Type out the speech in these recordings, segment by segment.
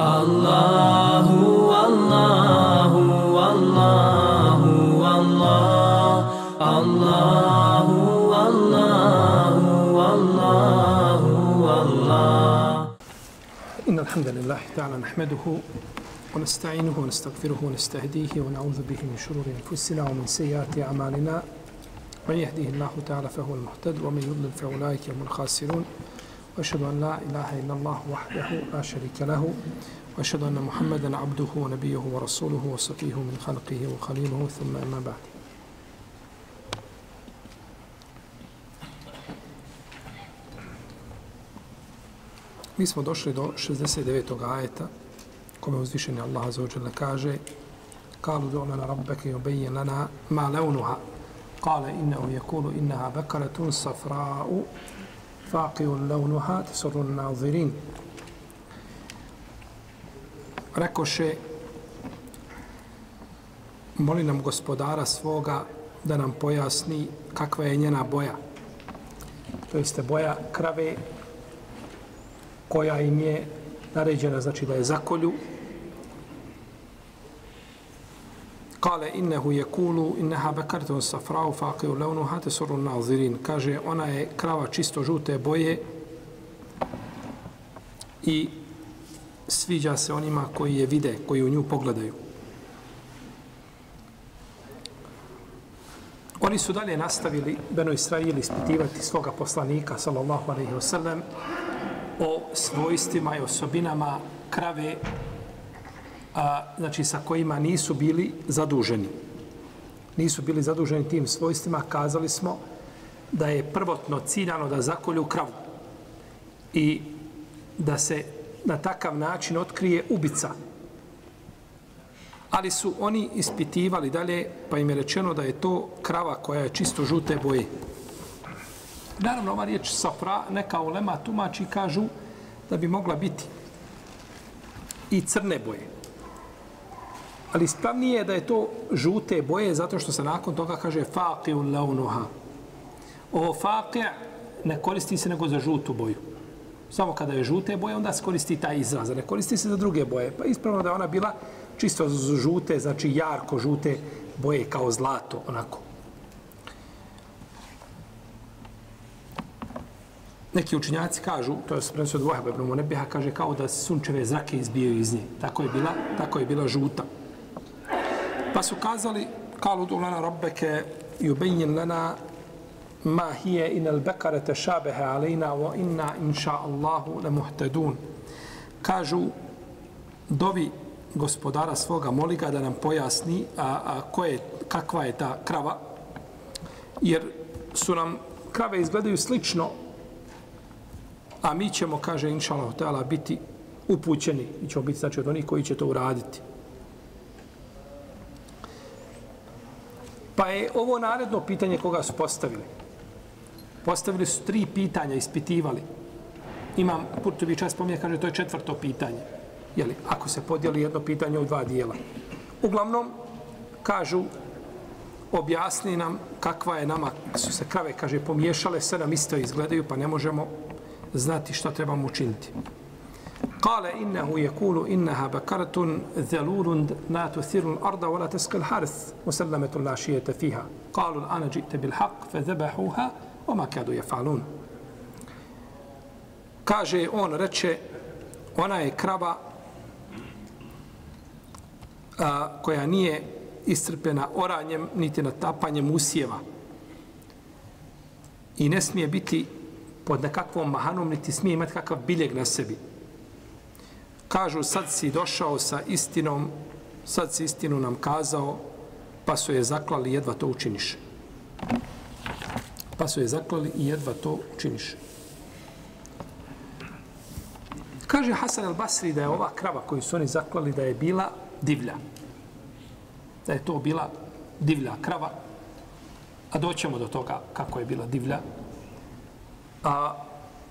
الله والله والله والله الله والله والله والله إن الحمد لله تعالى نحمده ونستعينه ونستغفره ونستهديه ونعوذ به من شرور أنفسنا ومن سيئات أعمالنا. من يهديه الله تعالى فهو المهتد ومن يضلل فأولئك هم الخاسرون. وأشهد أن لا إله إلا الله وحده لا شريك له وأشهد أن محمدا عبده ونبيه ورسوله وصفيه من خلقه وخليله ثم أما بعد Mi smo došli do 69. ajeta kome uzvišeni Allah za ođele kaže do'lana rabbeke i obejjen lana ma leunuha Kale innehu jekulu inneha bekaratun safra'u فاقع لونها تسر nazirin Rekoše moli nam gospodara svoga da nam pojasni kakva je njena boja. To jeste boja krave koja im je naređena, znači da je zakolju. Kale innehu je kulu inneha bekartun safrau faqiju leunu hate surun nazirin. Kaže, ona je krava čisto žute boje i sviđa se onima koji je vide, koji u nju pogledaju. Oni su dalje nastavili Beno Israili ispitivati svoga poslanika, sallallahu alaihi wasallam, o svojstvima i osobinama krave, a, znači sa kojima nisu bili zaduženi. Nisu bili zaduženi tim svojstvima, kazali smo da je prvotno ciljano da zakolju kravu i da se na takav način otkrije ubica. Ali su oni ispitivali dalje, pa im je rečeno da je to krava koja je čisto žute boje. Naravno, ova riječ safra, neka ulema tumači kažu da bi mogla biti i crne boje. Ali ispravnije je da je to žute boje zato što se nakon toga kaže faqi'u launuha. Ovo faqi ne koristi se nego za žutu boju. Samo kada je žute boje, onda se koristi taj izraz, ne koristi se za druge boje. Pa ispravno da je ona bila čisto žute, znači jarko žute boje kao zlato, onako. Neki učinjaci kažu, to je prenosio od Vohaba ibn Munebiha, kaže kao da sunčeve zrake izbijaju iz nje. Tako je bila, tako je bila žuta. Pa su kazali, kalu du lana rabbeke i lana ma hije in al bekare te šabehe alejna wa inna inša Allahu le muhtedun. Kažu, dovi gospodara svoga, moli ga da nam pojasni a, a ko je, kakva je ta krava, jer su nam krave izgledaju slično a mi ćemo, kaže inša Allah, biti upućeni Mi ćemo biti znači, od onih koji će to uraditi. Pa je ovo naredno pitanje koga su postavili. Postavili su tri pitanja, ispitivali. Imam, Kurtovi čas spominje, kaže, to je četvrto pitanje. Jeli, ako se podijeli jedno pitanje u dva dijela. Uglavnom, kažu, objasni nam kakva je nama, su se krave, kaže, pomiješale, sve nam isto izgledaju, pa ne možemo znati šta trebamo učiniti. قال إنه يقول إنها بكرة ذلول لا تثير الأرض ولا تسقي الحرث مسلمة لا la فيها قالوا الآن جئت بالحق فذبحوها وما كادوا يفعلون oma kadu je falun. Kaže, on reče, ona je krava a, koja nije istrpena oranjem niti natapanjem usjeva. I ne smije biti pod nekakvom mahanom, niti smije imati kakav biljeg na sebi. Kažu, sad si došao sa istinom, sad si istinu nam kazao, pa su je zaklali, jedva to učiniš. Pa su je zaklali i jedva to učiniš. Kaže Hasan al-Basri da je ova krava koju su oni zaklali da je bila divlja. Da je to bila divlja krava. A doćemo do toga kako je bila divlja a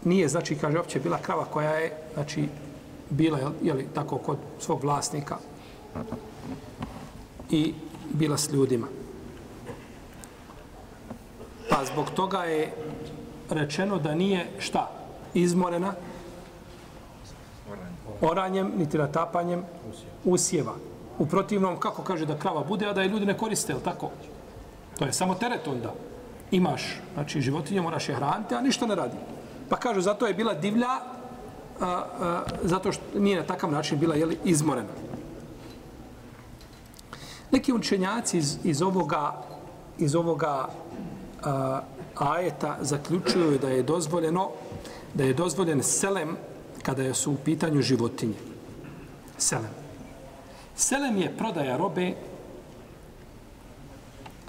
nije, znači, kaže, opće bila krava koja je, znači, bila, je li, tako, kod svog vlasnika i bila s ljudima. Pa zbog toga je rečeno da nije šta? Izmorena? oranjem, niti natapanjem usjeva. U protivnom, kako kaže da krava bude, a da je ljudi ne koriste, je tako? To je samo teret onda. Imaš, znači životinje moraš je hraniti, a ništa ne radi. Pa kažu, zato je bila divlja, a, a, zato što nije na takav način bila jeli, izmorena. Neki učenjaci iz, iz ovoga, iz ovoga a, ajeta zaključuju da je dozvoljeno da je dozvoljen selem kada su u pitanju životinje. Selem. Selem je prodaja robe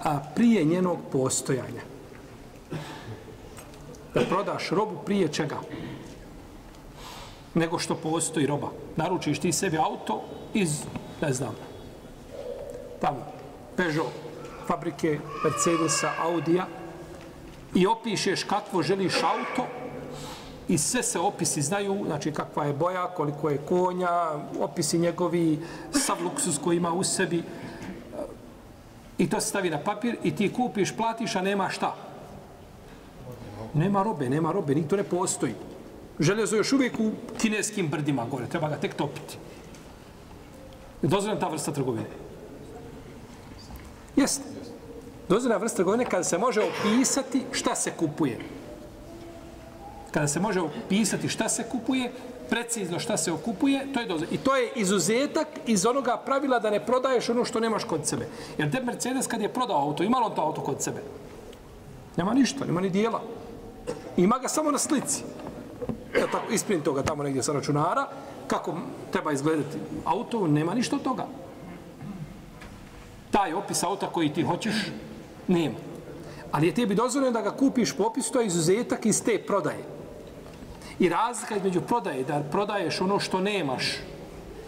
a prije njenog postojanja. Da prodaš robu prije čega? Nego što postoji roba. Naručiš ti sebi auto iz, ne znam, tamo, Peugeot, fabrike Mercedesa, Audija i opišeš kakvo želiš auto i sve se opisi znaju, znači kakva je boja, koliko je konja, opisi njegovi, sav luksus koji ima u sebi i to se stavi na papir i ti kupiš, platiš, a nema šta. Nema robe, nema robe, ni to ne postoji. Željezo još uvijek u kineskim brdima gore, treba ga tek topiti. Dozvoljena ta vrsta trgovine. Jeste. Dozvoljena vrsta trgovine kada se može opisati šta se kupuje kada se može opisati šta se kupuje, precizno šta se okupuje, to je dozvoljeno. I to je izuzetak iz onoga pravila da ne prodaješ ono što nemaš kod sebe. Jer te Mercedes kad je prodao auto, imalo on to auto kod sebe? Nema ništa, nema ni dijela. Ima ga samo na slici. Ja tako isprin toga tamo negdje sa računara, kako treba izgledati auto, nema ništa od toga. Taj opis auta koji ti hoćeš, nema. Ali je tebi dozvoljeno da ga kupiš po opisu, to je izuzetak iz te prodaje. I razlika između prodaje, da prodaješ ono što nemaš.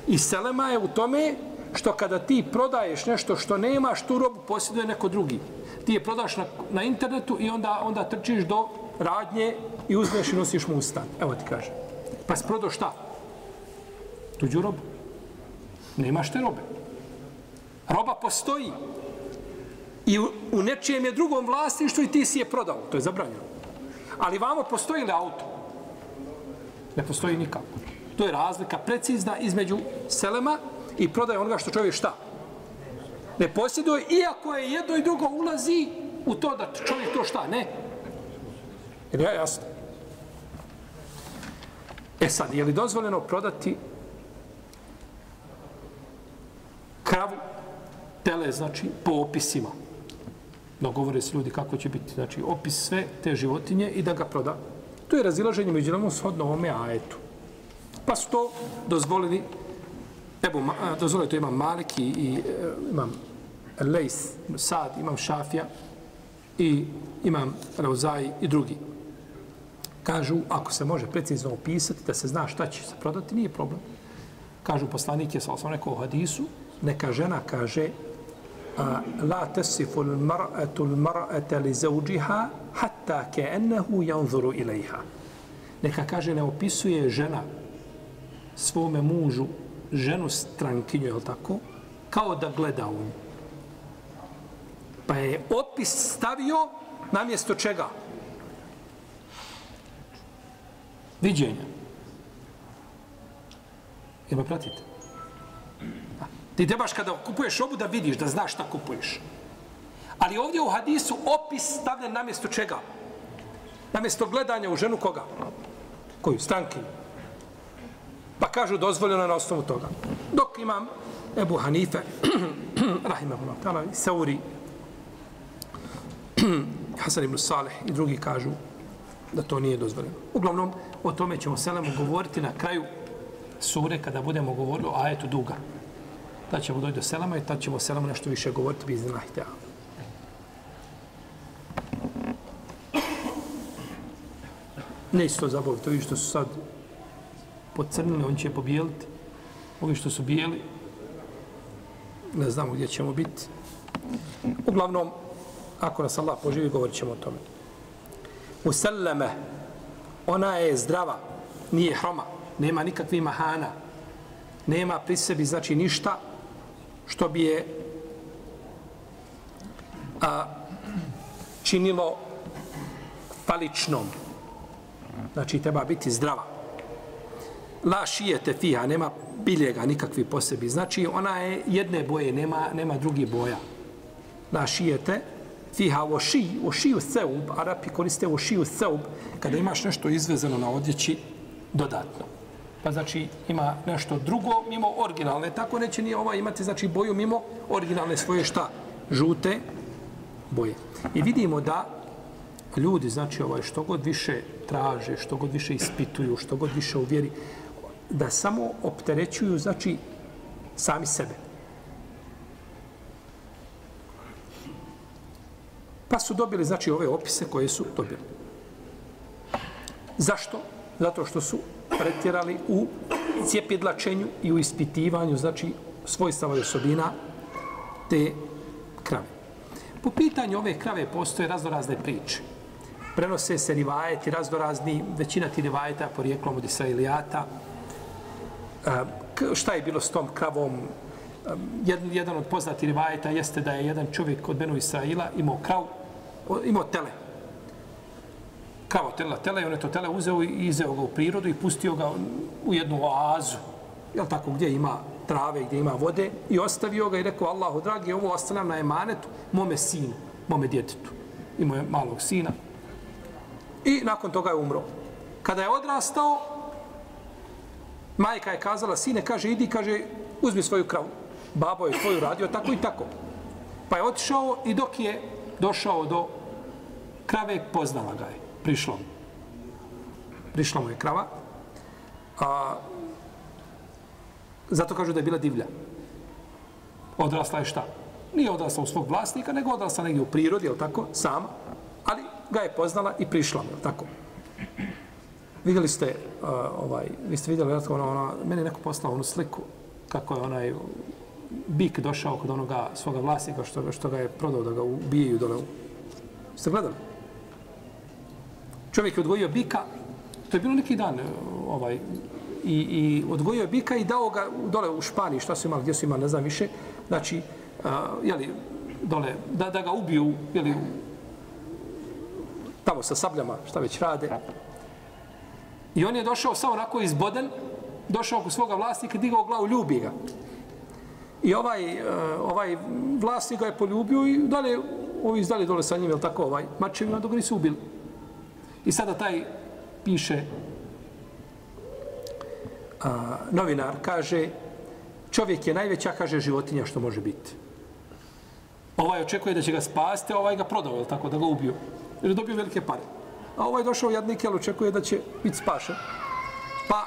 I selema je u tome što kada ti prodaješ nešto što nemaš, tu robu posjeduje neko drugi. Ti je prodaš na, na internetu i onda onda trčiš do radnje i uzmeš i nosiš mu u stan. Evo ti kaže. Pa si prodao šta? Tuđu robu. Nemaš te robe. Roba postoji. I u, u nečijem je drugom vlasništvu i ti si je prodao. To je zabranjeno. Ali vamo postoji li auto? Ne postoji nikako. To je razlika precizna između selema i prodaje onoga što čovjek šta? Ne posjeduje, iako je jedno i drugo ulazi u to da čovjek to šta? Ne. Jer ja jasno. E sad, je li dozvoljeno prodati kravu, tele, znači, po opisima? Dogovore se ljudi kako će biti, znači, opis sve te životinje i da ga proda. To je razilaženje među nama shodno ovome ajetu. Pa su to dozvolili, evo, dozvolili to imam Maliki i e, imam Lejs, Sad, imam Šafija i imam Rauzaj i drugi. Kažu, ako se može precizno opisati, da se zna šta će se prodati, nije problem. Kažu poslanike, sa osnovne u hadisu, neka žena kaže, la tasifu al-mar'atu al-mar'ata li zawjiha hatta ka'annahu yanzuru ilayha. Neka kaže ne opisuje žena svome mužu ženu strankinju, je tako? Kao da gleda u nju. Pa je opis stavio na mjesto čega? Viđenja. Jel me pratite? Ti trebaš kada kupuješ obu da vidiš, da znaš šta kupuješ. Ali ovdje u hadisu opis stavljen na mjesto čega? Na mjesto gledanja u ženu koga? Koju? Stanki. Pa kažu dozvoljeno na osnovu toga. Dok imam Ebu Hanife, rahimahullah, tala, Sauri, Hasan ibn Saleh i drugi kažu da to nije dozvoljeno. Uglavnom, o tome ćemo selemu govoriti na kraju sure kada budemo govorili o ajetu duga tad ćemo doći do selama i tad ćemo selama nešto više govoriti bi iznenah Ne isto zabaviti, to što su sad pocrnili, on će pobijeliti. Ovi što su bijeli, ne znamo gdje ćemo biti. Uglavnom, ako nas Allah poživi, govorit ćemo o tome. U ona je zdrava, nije hroma, nema nikakvih mahana, nema pri sebi, znači ništa što bi je a, činilo faličnom. Znači, treba biti zdrava. La šijete fiha, nema biljega nikakvi posebi. Znači, ona je jedne boje, nema, nema drugi boja. La šijete fiha fiha ši, o šiju seub, Arapi koriste o seub, kada imaš nešto izvezeno na odjeći dodatno. Pa znači ima nešto drugo mimo originalne, tako neće ni ova imati znači boju mimo originalne svoje šta? Žute boje. I vidimo da ljudi, znači ovaj, što god više traže, što god više ispituju, što god više uvjeri, da samo opterećuju, znači, sami sebe. Pa su dobili, znači, ove opise koje su dobili. Zašto? Zato što su pretjerali u cijepidlačenju i u ispitivanju, znači, svojstava i osobina te krave. Po pitanju ove krave postoje raznorazne priče. Prenose se rivajeti, raznorazni, većina ti rivajeta porijeklom od Israilijata. E, šta je bilo s tom kravom? E, jedan, jedan od poznatih rivajeta jeste da je jedan čovjek od Benu Israila imao krav, imao tele. Kao tele, tele, on je to tele uzeo i izeo ga u prirodu i pustio ga u jednu oazu. Jel tako, gdje ima trave, gdje ima vode i ostavio ga i rekao Allahu dragi, ovo ostanem na emanetu mome sinu, mome djetetu. Imao je malog sina. I nakon toga je umro. Kada je odrastao, majka je kazala, sine, kaže, idi, kaže, uzmi svoju kravu. Babo je svoju radio, tako i tako. Pa je otišao i dok je došao do krave, poznala ga je. Prišlo mu. Prišla mu je krava. A, Zato kažu da je bila divlja. Odrasla je šta? Nije odrasla u svog vlasnika, nego odrasla negdje u prirodi, je tako? Sama. Ali ga je poznala i prišla mu, tako? Vidjeli ste, uh, ovaj, vi ste vidjeli, ona, ona, ono, meni je neko poslao onu sliku, kako je onaj bik došao kod onoga svoga vlasnika što, što ga je prodao da ga ubijaju dole. Ste gledali? Čovjek je odgojio bika, to je bilo neki dan, e, ovaj, i, i odgojio je bika i dao ga dole u Španiji, šta su imali, gdje su imali, ne znam više, znači, e, uh, jeli, dole, da, da ga ubiju, jeli, tamo sa sabljama, šta već rade. I on je došao samo onako izboden, došao kod svoga vlasnika, digao glavu, ljubi ga. I ovaj, uh, ovaj vlasnik ga je poljubio i dalje, ovi izdali dole sa njim, jel tako, ovaj, mačevima, dok ga nisu ubili. I sada taj piše a, novinar kaže čovjek je najveća, kaže, životinja što može biti. Ovaj očekuje da će ga spasti, a ovaj ga prodao, tako, da ga ubio. Jer je dobio velike pare. A ovaj došao jadnik, jel očekuje da će biti spašen. Pa,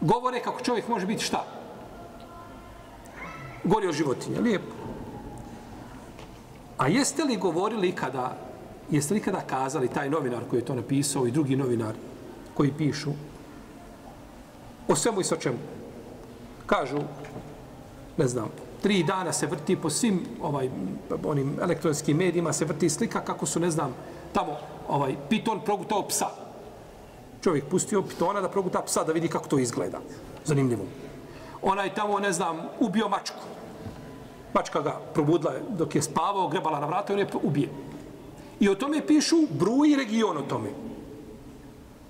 govore kako čovjek može biti šta? Gori od životinja, lijepo. A jeste li govorili kada, jeste li kada kazali taj novinar koji je to napisao i drugi novinar koji pišu, o svemu i sa čemu. Kažu, ne znam, tri dana se vrti po svim ovaj onim elektronskim medijima se vrti slika kako su, ne znam, tamo ovaj piton progutao psa. Čovjek pustio pitona da proguta psa da vidi kako to izgleda. Zanimljivo. Onaj tamo, ne znam, ubio mačku. Mačka ga probudila dok je spavao, grebala na vrata i on je ubije. I o tome pišu bruji region o tome.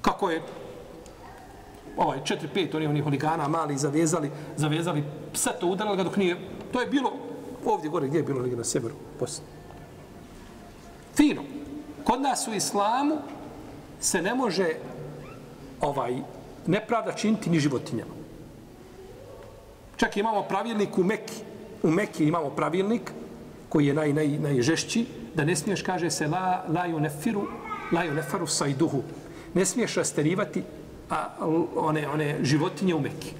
Kako je ovaj 4 5 oni onih huligana mali zavezali zavezali psa to udarali ga dok nije to je bilo ovdje gore gdje je bilo negdje na severu posle fino. Kod nas u islamu se ne može ovaj nepravda činiti ni životinjama. Čak imamo pravilnik u Mekki. U Mekki imamo pravilnik koji je naj, naj, najžešći da ne smiješ kaže se la, la yunefiru la yunefaru sajduhu ne smiješ rasterivati a, one, one životinje u Mekki.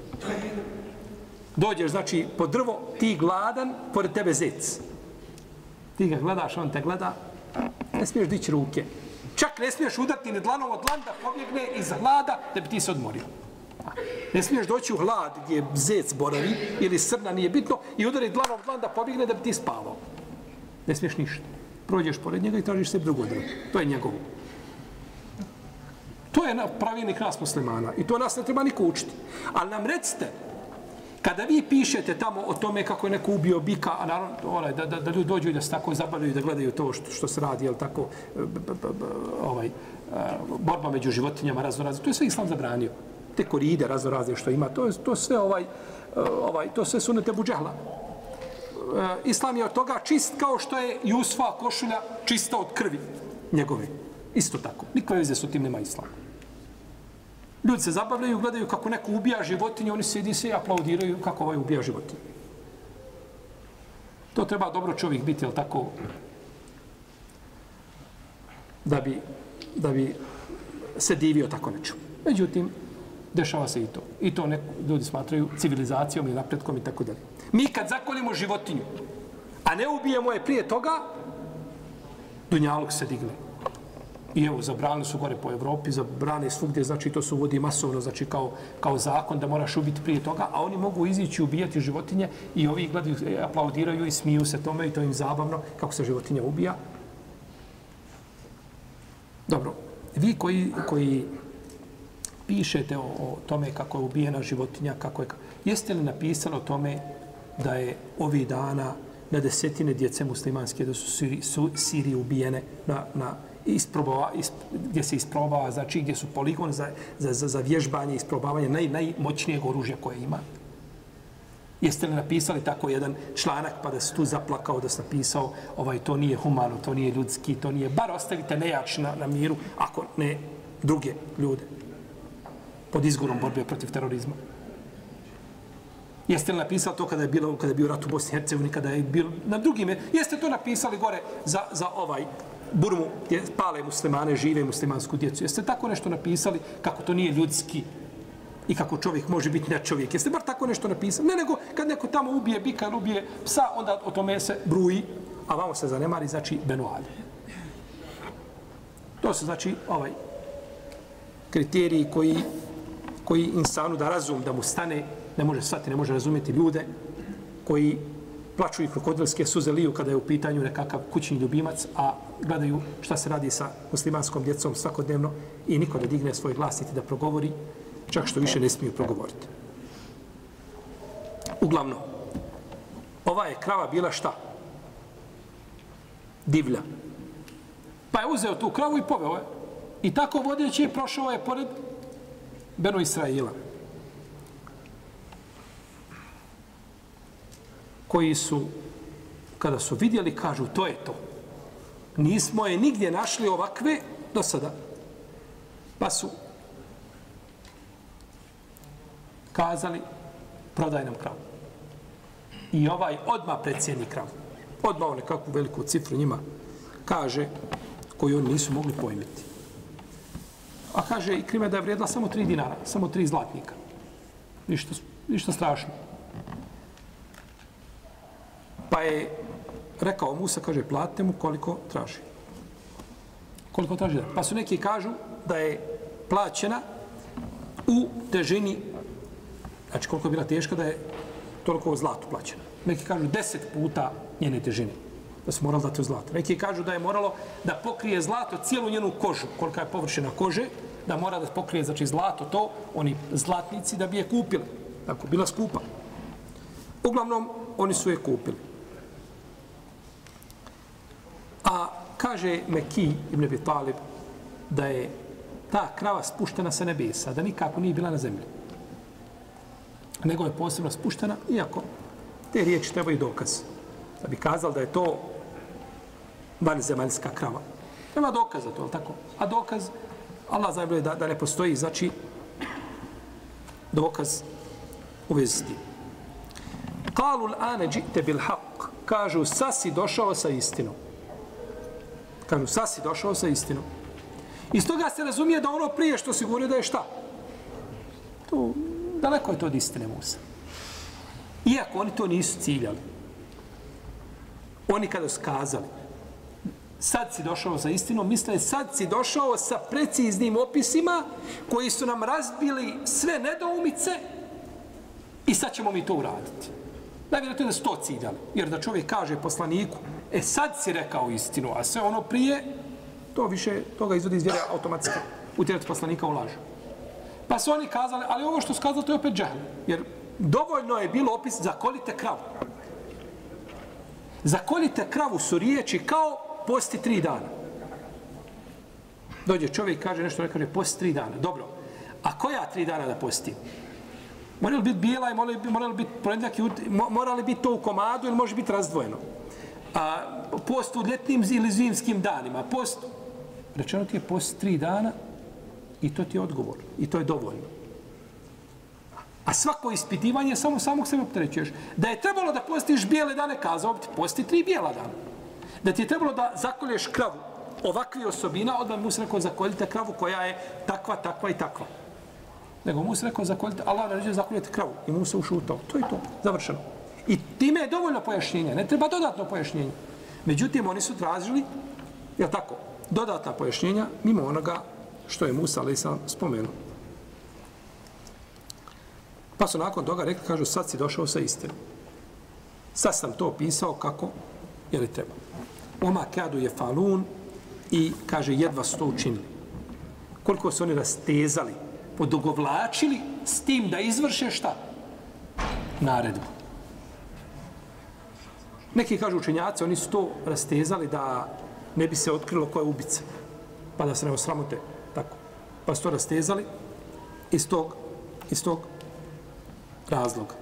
Dođeš, znači, po drvo, ti gladan, pored tebe zec. Ti ga gledaš, on te gleda, ne smiješ dići ruke. Čak ne smiješ udati ni dlanom od dlan da pobjegne iz hlada da bi ti se odmorio. Ne smiješ doći u hlad gdje zec boravi ili srna, nije bitno, i udari dlanom od dlan da pobjegne da bi ti spavao. Ne smiješ ništa. Prođeš pored njega i tražiš sebi drugo drvo. To je njegovo. To je pravilnik nas muslimana i to nas ne treba niko učiti. Ali nam recite, kada vi pišete tamo o tome kako je neko ubio bika, a naravno, onaj, da, da, da ljudi dođu i da se tako zabavljaju, da gledaju to što, što se radi, jel tako, b, b, b, b, ovaj, e, borba među životinjama, razno razne, to je sve islam zabranio. te koride razno razne što ima, to, je, to sve ovaj, e, ovaj, to sve sunete buđehla. Eh, Islam je od toga čist kao što je Jusfa košulja čista od krvi njegove. Isto tako. Nikoj veze su tim nema Islam. Ljudi se zabavljaju, gledaju kako neko ubija životinje, oni sjedi se i aplaudiraju kako ovaj ubija životinje. To treba dobro čovjek biti, jel tako, da bi, da bi se divio tako nečemu. Međutim, dešava se i to. I to neko, ljudi smatraju civilizacijom i napretkom i tako dalje. Mi kad zakolimo životinju, a ne ubijemo je prije toga, Dunjalog se digne. I evo, zabrali su gore po Evropi, zabrane svugdje, znači to se uvodi masovno, znači kao, kao zakon da moraš ubiti prije toga, a oni mogu izići ubijati životinje i ovi gledaju, e, aplaudiraju i smiju se tome i to im zabavno kako se životinja ubija. Dobro, vi koji, koji pišete o, o tome kako je ubijena životinja, kako je, jeste li napisali o tome da je ovi dana na desetine djece muslimanske da su Siri, su, Siri ubijene na, na isprobava, isp, gdje se isprobava, znači gdje su poligon za, za, za, za vježbanje, isprobavanje naj, najmoćnijeg oružja koje ima. Jeste li napisali tako jedan članak pa da se tu zaplakao da se napisao ovaj to nije humano, to nije ljudski, to nije, bar ostavite nejač na, na miru, ako ne druge ljude pod izgurom borbe protiv terorizma. Jeste li napisali to kada je bilo kada je bio rat u Bosni i Hercegovini, kada je bilo na drugim, jeste to napisali gore za, za ovaj Burmu, gdje pale muslimane, žive muslimansku djecu. Jeste tako nešto napisali kako to nije ljudski i kako čovjek može biti ne čovjek. Jeste bar tako nešto napisali? Ne nego kad neko tamo ubije bika ili ubije psa, onda o tome se bruji, a vamo se zanemari, znači Benoalje. To su znači ovaj kriteriji koji koji insanu da razum, da mu stane, ne može shvatiti, ne može razumjeti ljude koji plaču i krokodilske suze liju kada je u pitanju nekakav kućni ljubimac, a gledaju šta se radi sa muslimanskom djecom svakodnevno i niko ne digne svoj glas niti da progovori, čak što više ne smiju progovoriti. Uglavnom, ova je krava bila šta? Divlja. Pa je uzeo tu kravu i poveo je. I tako vodeći je prošao je pored Beno Israila. Koji su, kada su vidjeli, kažu, to je to. Nismo je nigdje našli ovakve do sada. Pa su kazali, prodaj nam kravu. I ovaj odma predsjedni kravu. Odmah on nekakvu veliku cifru njima kaže koju oni nisu mogli pojmiti. A kaže i krime da je vrijedila samo tri dinara, samo tri zlatnika. Ništa, ništa strašno. Pa je rekao Musa, kaže, platite mu koliko traži. Koliko traži da? Pa su neki kažu da je plaćena u težini, znači koliko je bila teška da je toliko zlato plaćena. Neki kažu deset puta njene težine da se moralo dati u zlato. Neki kažu da je moralo da pokrije zlato cijelu njenu kožu, kolika je površina kože, da mora da pokrije znači zlato to, oni zlatnici da bi je kupili. Tako, bila skupa. Uglavnom, oni su je kupili. A kaže Meki ibn Abi Talib da je ta krava spuštena sa nebesa, da nikako nije bila na zemlji. Nego je posebno spuštena, iako te riječi trebaju dokaz. Da bi kazal da je to vanzemaljska krava. Nema dokaza to, tako? A dokaz, Allah zajbolje da, da ne postoji, znači, dokaz u vezi s tim. Kalu l'ane džite bil haq. Kažu, sa si došao sa istinom. Kažu, sa si došao sa istinom. Iz toga se razumije da ono prije što si govorio da je šta? To, daleko je to od istine Musa. Iako oni to nisu ciljali. Oni kada su kazali, sad si došao za istinom, misle sad si došao sa preciznim opisima koji su nam razbili sve nedoumice i sad ćemo mi to uraditi. Najvjerojatno da su to ciljali. Jer da čovjek kaže poslaniku, e sad si rekao istinu, a sve ono prije, to više toga izvodi iz vjera automatski. Utjerati poslanika u lažu. Pa su oni kazali, ali ovo što su kazali, to je opet džahl. Jer dovoljno je bilo opis za kolite kravu. Za kolite kravu su riječi kao posti tri dana. Dođe čovjek kaže nešto, ne kaže posti tri dana. Dobro. A koja tri dana da postim? Mora li biti bijela i mora li, biti ponedljak i mora li biti to u komadu ili može biti razdvojeno? A, post u ljetnim ili zimskim danima. Post, rečeno ti je post tri dana i to ti je odgovor. I to je dovoljno. A svako ispitivanje samo samog sebe opterećuješ. Da je trebalo da postiš bijele dane, kazao bi ti, posti tri bijela dana. Da ti je trebalo da zakolješ kravu ovakvi osobina, odmah mu se rekao zakoljite kravu koja je takva, takva i takva. Nego mu se rekao zakoljite, Allah naređuje zakoljite kravu. I mu se ušutao. To je to. Završeno. I time je dovoljno pojašnjenja. Ne treba dodatno pojašnjenje. Međutim, oni su tražili, je tako, dodatna pojašnjenja mimo onoga što je Musa, ali sam spomenuo. Pa su nakon toga rekli, kažu, sad si došao sa istinom. Sad sam to opisao kako, je li treba. Oma kadu je falun i, kaže, jedva su to učinili. Koliko su oni rastezali, podugovlačili s tim da izvrše šta? Naredbu. Neki kažu učenjaci, oni su to rastezali da ne bi se otkrilo ko je ubica. Pa da se ne osramote. Tako. Pa su to rastezali iz tog, iz tog razloga.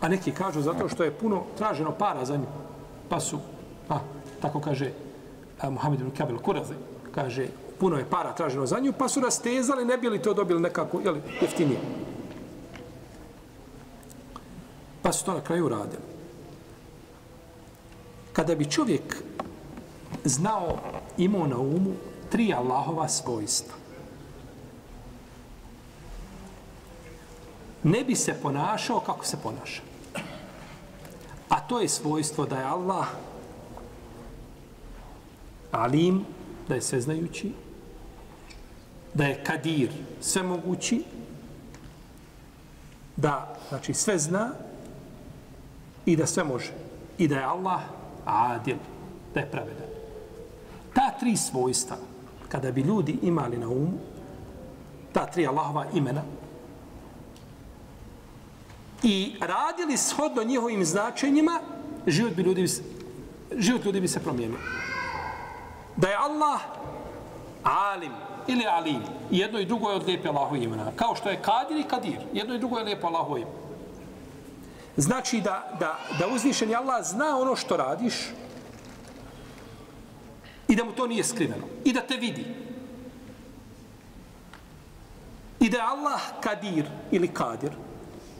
A neki kažu zato što je puno traženo para za nju. Pa su, a, tako kaže a, Muhammed ibn Kabel Kurazi, kaže, puno je para traženo za nju, pa su rastezali, ne bi li to dobili nekako, jeli, jeftinije. Pa su to na kraju radili. Kada bi čovjek znao, imao na umu tri Allahova svojstva, ne bi se ponašao kako se ponaša. A to je svojstvo da je Allah alim, da je sveznajući, da je kadir, svemogući, da znači sve zna i da sve može. I da je Allah adil, da je pravedan. Ta tri svojstva, kada bi ljudi imali na umu, ta tri Allahova imena, i radili shodno njihovim značenjima, život bi ljudi, život ljudi bi se promijenio. Da je Allah alim ili alim, jedno i drugo je od lijepe Allahu imena. Kao što je kadir i kadir, jedno i drugo je lijepo Allahu imena. Znači da, da, da uzvišeni Allah zna ono što radiš i da mu to nije skriveno. I da te vidi. I da je Allah kadir ili kadir,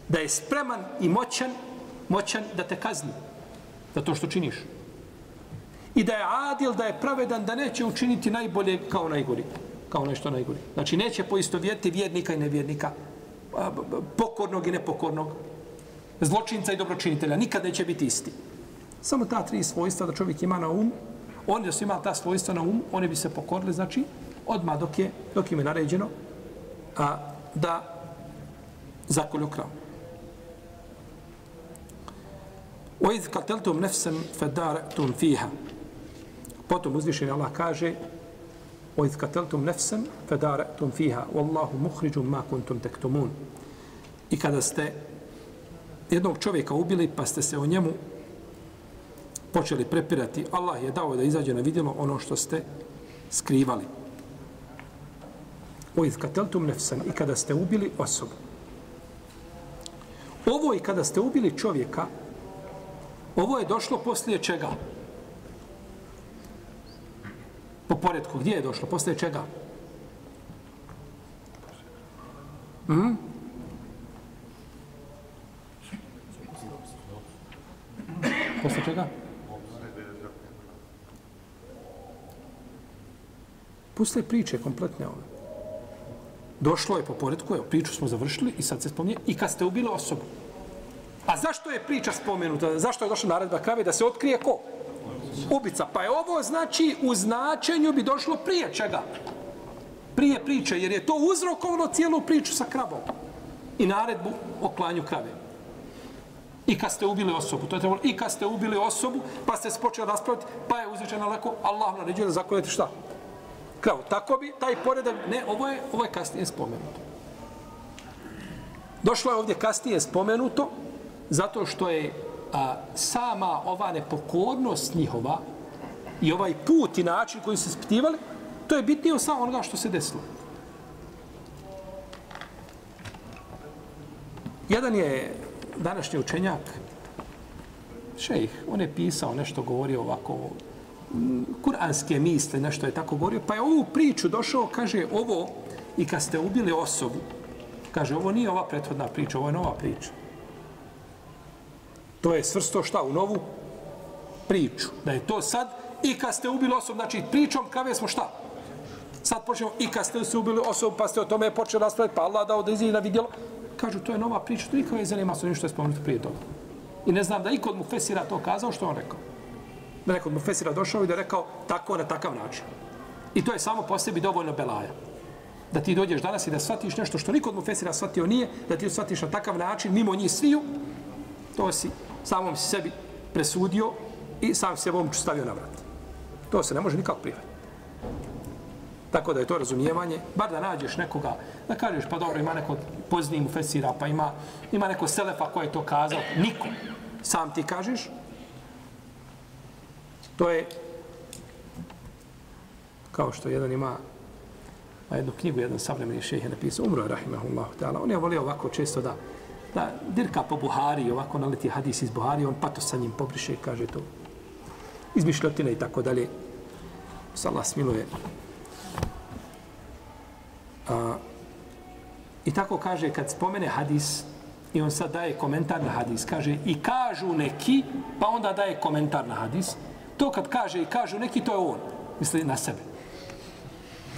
da je spreman i moćan, moćan da te kazni za to što činiš I da je adil, da je pravedan, da neće učiniti najbolje kao najgori. Kao nešto najgori. Znači, neće poistovjeti vjernika i nevjernika, a, b- b- pokornog i nepokornog, zločinca i dobročinitelja. Nikad neće biti isti. Samo ta tri svojstva da čovjek ima na um, oni da su imali ta svojstva na um, oni bi se pokorili, znači, odmah dok, je, dok im je naređeno a, da zakolju kravu. وَإِذْ قَتَلْتُمْ نَفْسًا فَدَارَتُمْ فِيهَا Potom uzvišeni Allah kaže وَإِذْ قَتَلْتُمْ نَفْسًا فَدَارَتُمْ فِيهَا وَاللَّهُ مُخْرِجٌ مَا كُنْتُمْ تَكْتُمُونَ I kada ste jednog čovjeka ubili, pa ste se o njemu počeli prepirati, Allah je dao da izađe na vidjelo ono što ste skrivali. وَإِذْ قَتَلْتُمْ نَفْسًا I kada ste ubili osobu. Ovo i kada ste ubili čovjeka, Ovo je došlo poslije čega? Po poredku, gdje je došlo? Poslije čega? Hmm? Posle čega? Mhm. Poslije priče kompletne ove. Došlo je po poredku, evo, priču smo završili i sad se spominje, i kad ste ubili osobu. A zašto je priča spomenuta? Zašto je došla naredba krave? Da se otkrije ko? ko? Ubica. Pa je ovo znači u značenju bi došlo prije čega? Prije priče, jer je to uzrokovalo cijelu priču sa kravom. I naredbu o klanju krave. I kad ste ubili osobu, to je trebalo, i kad ste ubili osobu, pa ste se počeli raspraviti, pa je uzvičeno lako, Allah naređuje da zakoljete šta? Kravu. Tako bi taj poredak, ne, ovo je, ovo je kasnije spomenuto. Došlo je ovdje kasnije spomenuto, zato što je a, sama ova nepokornost njihova i ovaj put i način koji su ispitivali, to je bitnije od samo onoga što se desilo. Jedan je današnji učenjak, šejh, on je pisao nešto, govorio ovako, kuranske misle, nešto je tako govorio, pa je ovu priču došao, kaže, ovo, i kad ste ubili osobu, kaže, ovo nije ova prethodna priča, ovo je nova priča. To je svrsto šta u novu priču. Da je to sad, i kad ste ubili osobu, znači pričom, kave smo šta? Sad počnemo, i kad ste se ubili osobu, pa ste o tome počeli raspraviti, pa Allah dao da izvije na vidjelo, kažu, to je nova priča, to nikada je zanima sa što je spomenuto prije toga. I ne znam da ikod mu Fesira to kazao, što on rekao. Da nekod mu Fesira došao i da rekao tako na takav način. I to je samo po sebi dovoljno belaja. Da ti dođeš danas i da shvatiš nešto što nikod mu Fesira shvatio nije, da ti shvatiš na takav način, mimo njih sviju, to si samom si sebi presudio i sam se ovom stavio na vrat. To se ne može nikako prihvatiti. Tako da je to razumijevanje, bar da nađeš nekoga, da kažeš pa dobro ima neko pozniji mu fesira, pa ima, ima neko selefa koji je to kazao, niko. Sam ti kažeš, to je kao što jedan ima a jednu knjigu, jedan savremeni šejh je napisao, umro je, rahimahullahu ta'ala, on je volio ovako često da, da dirka po Buhari, ovako naleti hadis iz Buhari, on pato sa njim pobriše i kaže to izmišljotine i tako dalje. Salah smiluje. A, I tako kaže, kad spomene hadis, i on sad daje komentar na hadis, kaže i kažu neki, pa onda daje komentar na hadis, to kad kaže i kažu neki, to je on, misli na sebe.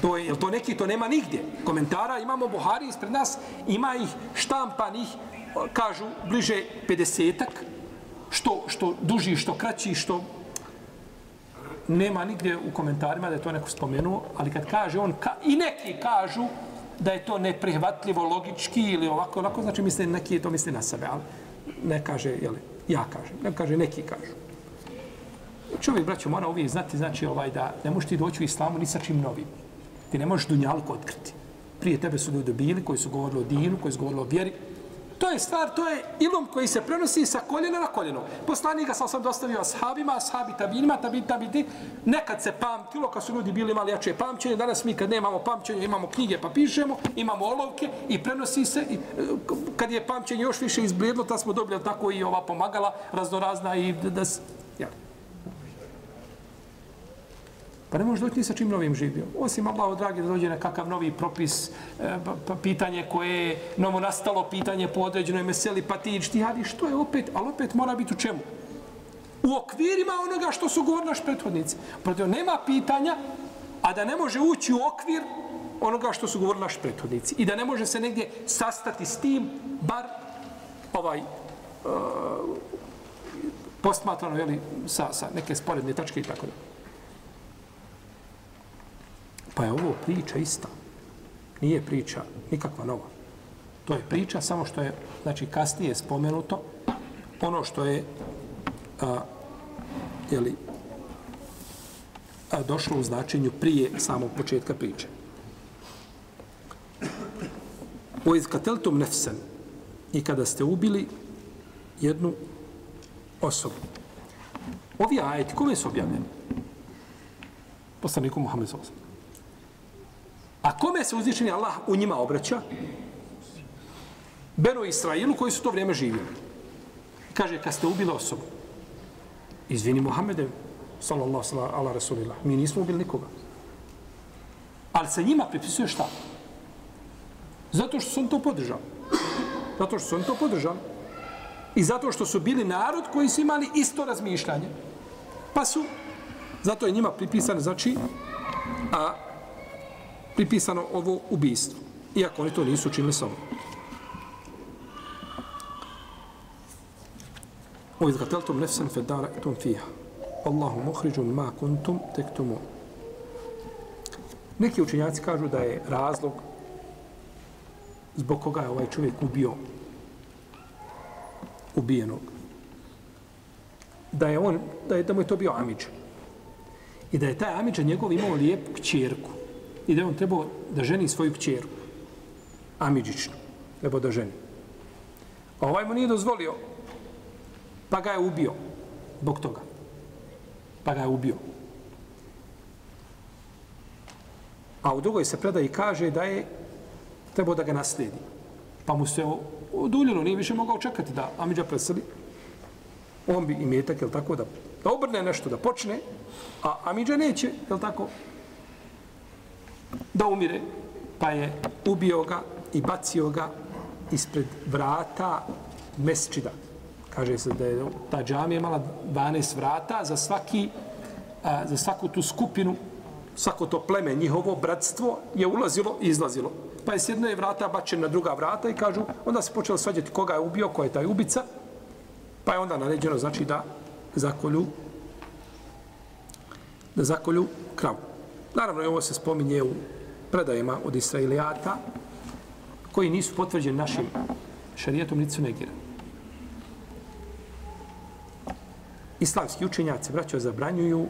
To je, to neki, to nema nigdje. Komentara imamo Buhari ispred nas, ima ih štampanih, kažu, bliže 50-ak, što, što duži, što kraći, što nema nigdje u komentarima da je to neko spomenuo, ali kad kaže on, ka, i neki kažu da je to neprihvatljivo logički ili ovako, ovako, znači misle, neki to misli na sebe, ali ne kaže, jel, ja kažem, ne kaže, neki kažu. Čovjek, braćo, mora uvijek znati, znači, ovaj, da ne možeš ti doći u islamu ni sa čim novim. Ti ne možeš dunjalku otkriti. Prije tebe su ljudi bili koji su govorili o dinu, koji su govorili o vjeri, To je stvar, to je ilum koji se prenosi sa koljena na koljeno. Poslanik ga sam sam dostavio ashabima, ashabi tabinima, tabi, tabiti. Nekad se pamtilo, kad su ljudi bili imali jače pamćenje, danas mi kad nemamo pamćenje, imamo knjige pa pišemo, imamo olovke i prenosi se. I, e, kad je pamćenje još više izblijedlo, ta smo dobili tako i ova pomagala raznorazna i da, da, ja. Pa ne može doći ni sa čim novim živio. Osim Allaho dragi, da dođe nekakav novi propis, e, pa, pa, pitanje koje je novo nastalo, pitanje po određenoj meseli, pa ti hadi, što je opet, ali opet mora biti u čemu? U okvirima onoga što su govorili naš prethodnici. Protiv, nema pitanja, a da ne može ući u okvir onoga što su govorili naš prethodnici. I da ne može se negdje sastati s tim, bar ovaj, uh, postmatrano, jeli, sa, sa neke sporedne tačke i tako da. Pa je ovo priča ista. Nije priča nikakva nova. To je priča samo što je, znači, kasnije spomenuto ono što je a, jeli, a, došlo u značenju prije samog početka priče. O izkateltum nefsen i kada ste ubili jednu osobu. Ovi ajeti, kome su objavljeni? Poslaniku Muhammed Zosan. A kome se uzvišeni Allah u njima obraća? Beno Israilu koji su to vrijeme živjeli. Kaže, kad ste ubili osobu, izvini Muhammede, sallallahu sallam, ala rasulillah, mi nismo ubili nikoga. Ali se njima pripisuje šta? Zato što su on to podržali. Zato što su on to podržali. I zato što su bili narod koji su imali isto razmišljanje. Pa su, zato je njima pripisano, znači, a pripisano ovo ubijstvo. Iako oni to nisu učinili sa ovom. O izgateltom nefsen fedara etum fija. Allahu muhriđun ma kuntum tektumu. Neki učinjaci kažu da je razlog zbog koga je ovaj čovjek ubio ubijenog. Da je on, da je da mu je to bio Amidža. I da je taj Amidža njegov imao lijepu kćerku i da on trebao da ženi svoju kćeru. Amidžičnu. Trebao da ženi. A ovaj mu nije dozvolio. Pa ga je ubio. Bog toga. Pa ga je ubio. A u drugoj se predaji kaže da je trebao da ga naslijedi. Pa mu se oduljilo, nije više mogao čekati da Amidža preseli. On bi imetak, jel tako, da, da obrne nešto, da počne, a Amidža neće, jel tako, da umire, pa je ubio ga i bacio ga ispred vrata mesčida. Kaže se da je ta džamija imala 12 vrata za svaki a, za svaku tu skupinu, svako to pleme, njihovo bratstvo je ulazilo i izlazilo. Pa je s jedne vrata bačen na druga vrata i kažu, onda se počelo svađati koga je ubio, ko je taj ubica, pa je onda naređeno, znači da zakolju da zakolju kravu. Naravno, ovo se spominje u predajima od Israilijata, koji nisu potvrđeni našim šarijetom, niti su negirani. Islamski učenjaci, braćo, zabranjuju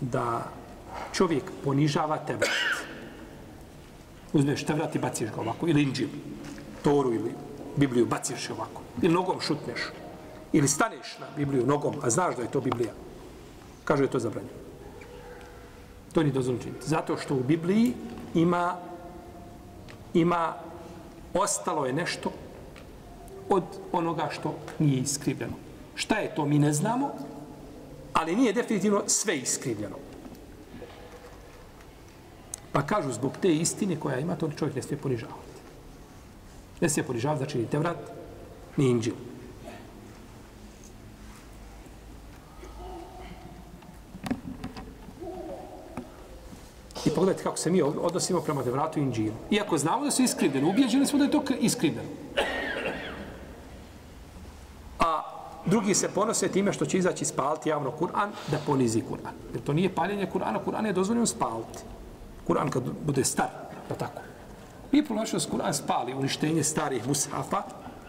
da čovjek ponižava tevrat. Uzmeš tevrat i baciš ga ovako, ili inđil, toru ili Bibliju, baciš je ovako, ili nogom šutneš, ili staneš na Bibliju nogom, a znaš da je to Biblija. Kaže je to zabranjeno. To nije dozvoljeno činiti. Zato što u Bibliji ima ima ostalo je nešto od onoga što nije iskrivljeno. Šta je to, mi ne znamo, ali nije definitivno sve iskrivljeno. Pa kažu, zbog te istine koja ima, to čovjek ne smije ponižavati. Ne smije ponižavati, znači ni Tevrat, ni Inđil. I pogledajte kako se mi odnosimo prema Tevratu i Inđilu. Iako znamo da su iskrivljeni, ubijeđeni smo da je to iskrivljeno. drugi se ponose time što će izaći spaliti javno Kur'an da ponizi Kur'an. Jer to nije paljenje Kur'ana, Kur'an je dozvoljeno spaliti. Kur'an kad bude star, da tako. Nije problematično da Kur'an spali, uništenje starih mushafa,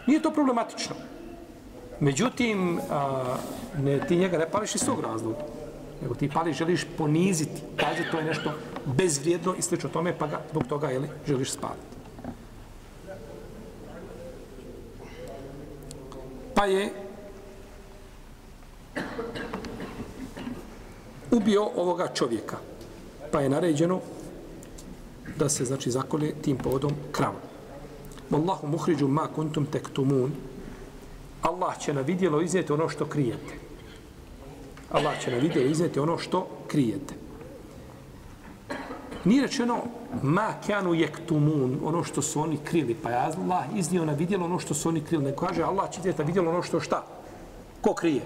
nije to problematično. Međutim, a, ne, ti njega ne pališ iz tog razloga. Nego ti pali želiš poniziti, kaže to je nešto bezvrijedno i slično tome, pa ga zbog toga jeli, želiš spaliti. Pa je ubio ovoga čovjeka. Pa je naređeno da se znači zakolje tim povodom kravom. Wallahu muhriđu ma kuntum tektumun. Allah će na vidjelo iznijeti ono što krijete. Allah će na vidjelo iznijeti ono što krijete. Nije rečeno ma kanu jektumun, ono što su oni krili, pa je Allah iznio na vidjelo ono što su oni krili. Ne kaže Allah će iznijeti na vidjelo ono što šta? Ko krije?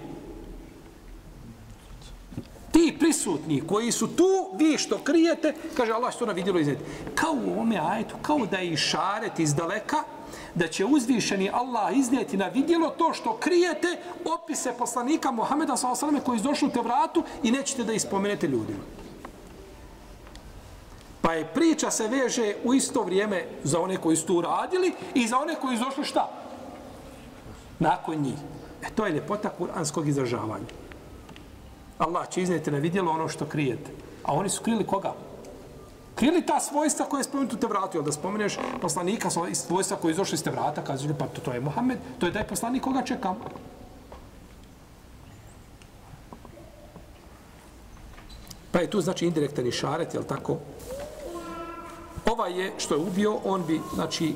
ti prisutni koji su tu, vi što krijete, kaže Allah što na vidjelo iznijeti. Kao u ome ajetu, kao da je šaret iz daleka, da će uzvišeni Allah iznijeti na vidjelo to što krijete opise poslanika Muhameda s.a.v. koji izdošli u te vratu i nećete da ispomenete ljudima. Pa je priča se veže u isto vrijeme za one koji su tu radili i za one koji izdošli šta? Nakon njih. E to je ljepota kuranskog izražavanja. Allah će iznijeti na vidjelo ono što krijete. A oni su krili koga? Ili ta svojstva koje je spomenuto te vratio. Da spomeneš poslanika svojstva koji je izašli iz te vrata, kaže, pa to, to je Mohamed, to je taj poslanik koga čekam. Pa je tu znači indirektan išaret, jel tako? Ovaj je, što je ubio, on bi, znači,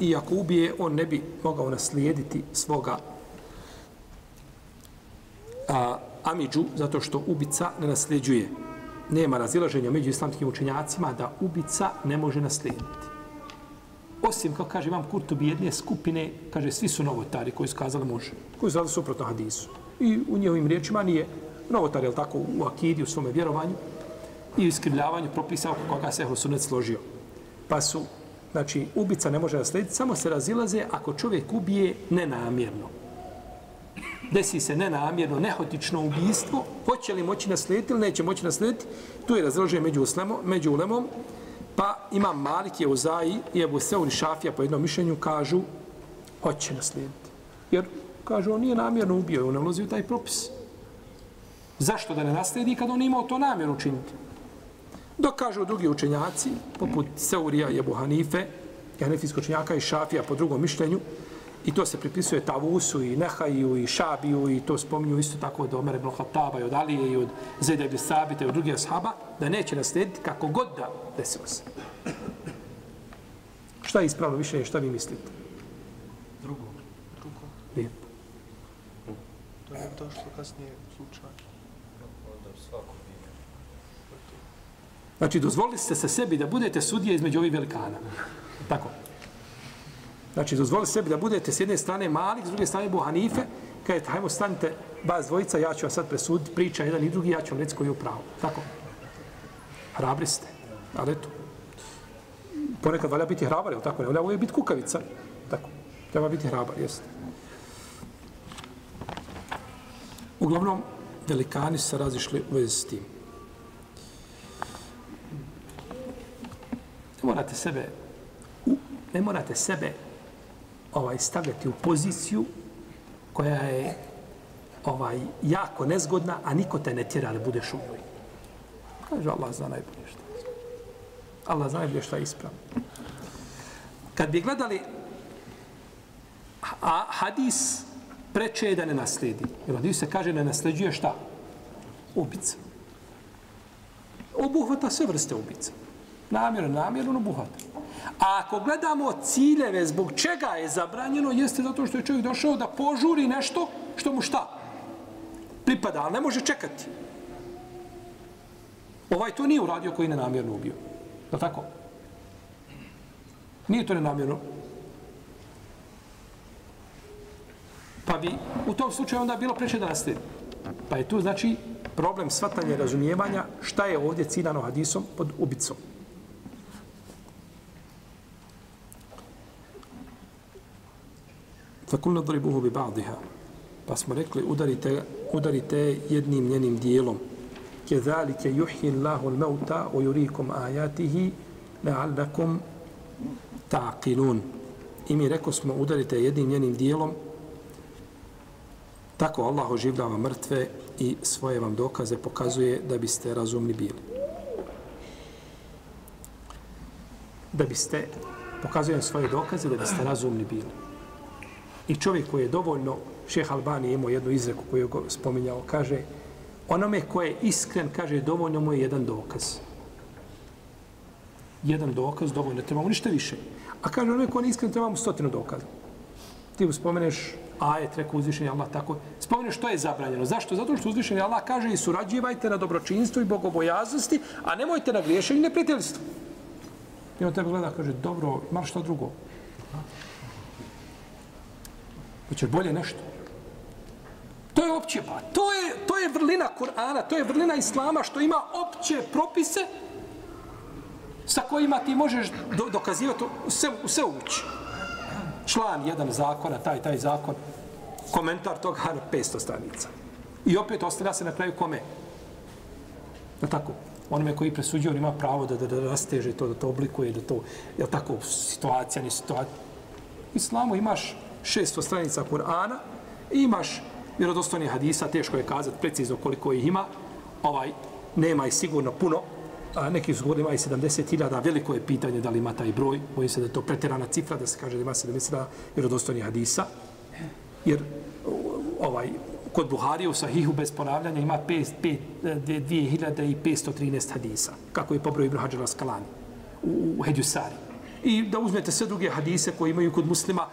i ako ubije, on ne bi mogao naslijediti svoga a, Amidžu, zato što ubica ne nasljeđuje. Nema razilaženja među islamskim učenjacima da ubica ne može naslijediti. Osim, kao kaže vam Kurtubi, jedne skupine, kaže, svi su novotari koji su kazali može, koji su suprotno hadisu. I u njihovim riječima nije novotar, je tako, u akidi, u svome vjerovanju i u iskrivljavanju propisa oko koga se Ehlusunet složio. Pa su, znači, ubica ne može naslijediti, samo se razilaze ako čovjek ubije nenamjerno desi se nenamjerno, nehotično ubijstvo, hoće li moći naslijediti ili neće moći naslijediti, tu je razložen među, uslemo, među ulemom, pa ima Malik je Uzaji i Ebu Seuri Šafija po jednom mišljenju kažu hoće naslijediti. Jer, kažu, on nije namjerno ubio, on ulazi u taj propis. Zašto da ne naslijedi kad on imao to namjerno učiniti? Dok kažu drugi učenjaci, poput Seurija i Ebu Hanife, i Hanefijsko učenjaka i Šafija po drugom mišljenju, I to se pripisuje Tavusu i Nehaju i Šabiju i to spominju isto tako od Omer ibn Khattaba i od Alije i od Zeda ibn Sabita i od drugih ashaba, da neće naslijediti kako god da desilo se. Šta je ispravno više, šta vi mislite? Lijepo. To je došlo kasnije slučaj. Znači, dozvolili ste se sebi da budete sudije između ovih velikana. Tako. Znači, dozvoli sebi da budete s jedne strane Malik, s druge strane Buhanife, kažete, hajmo stanite, vas dvojica, ja ću vam sad presuditi, priča jedan i drugi, ja ću vam reći koji je upravo. Tako. Hrabri ste. Ali eto. Ponekad valja biti hrabar, je tako? Ne valja uvijek biti kukavica. Tako. Treba biti hrabar, jeste. Uglavnom, velikani se razišli u vezi s tim. Ne morate sebe ne morate sebe ovaj stavljati u poziciju koja je ovaj jako nezgodna, a niko te ne tjera da budeš u njoj. Kaže Allah zna najbolje što je. Allah zna najbolje što je ispravno. Kad bi gledali a hadis preče je da ne nasledi. Jer hadis se kaže ne nasljeđuje šta? Ubica. Obuhvata sve vrste ubica. Namjerno, namjerno obuhvata. A ako gledamo ciljeve zbog čega je zabranjeno, jeste zato što je čovjek došao da požuri nešto što mu šta? Pripada, ali ne može čekati. Ovaj to nije uradio koji ne namjerno ubio. Je tako? Nije to nenamjerno. Pa bi u tom slučaju onda bilo preče da nastavi. Pa je tu znači problem svatanja i razumijevanja šta je ovdje ciljano hadisom pod ubicom. Fakulna dribuhu bi ba'diha. Pa smo rekli, udarite, udarite jednim njenim dijelom. Kezalike juhi Allahu l-mauta o yurikum ajatihi la'allakum ta'qilun. I mi rekao smo, udarite jednim njenim dijelom Tako Allah oživljava mrtve i svoje vam dokaze pokazuje da biste razumni bili. Da biste, pokazujem svoje dokaze da biste razumni bili. I čovjek koji je dovoljno, šeh Albani imao jednu izreku koju je spominjao, kaže, onome ko je iskren, kaže, dovoljno mu je jedan dokaz. Jedan dokaz, dovoljno, treba mu ništa više. A kaže, onome ko je iskren, treba mu stotinu dokaza. Ti mu spomeneš ajet, rekao uzvišenje Allah, tako. Spomeneš što je zabranjeno. Zašto? Zato što uzvišenje Allah kaže i surađivajte na dobročinstvu i bogobojaznosti, a nemojte na griješenju i neprijateljstvu. I on tebe gleda, kaže, dobro, malo što drugo? Hoćeš bolje nešto. To je opće, pa to je, to je vrlina Kur'ana, to je vrlina Islama što ima opće propise sa kojima ti možeš do, dokazivati sve, sve ući član jedan zakona, taj, taj zakon, komentar toga na 500 stranica. I opet ostavlja se na kraju kome? Na tako? Onome koji presuđuje, on ima pravo da, da, da rasteže to, da to oblikuje, da to, je tako, situacija, ni situacija. Islamu imaš 600 stranica Kur'ana, imaš vjerodostojnih hadisa, teško je kazati precizno koliko ih ima, ovaj, nema i sigurno puno, a neki su govorili ima i 70.000, veliko je pitanje da li ima taj broj, bojim se da je to pretjerana cifra, da se kaže da ima 70.000 vjerodostojnih hadisa, jer ovaj, kod Buhari u Sahihu bez ponavljanja ima 2513 hadisa, kako je pobroj Ibn Hađara Skalani u, u Hedjusari. I da uzmete sve druge hadise koje imaju kod muslima,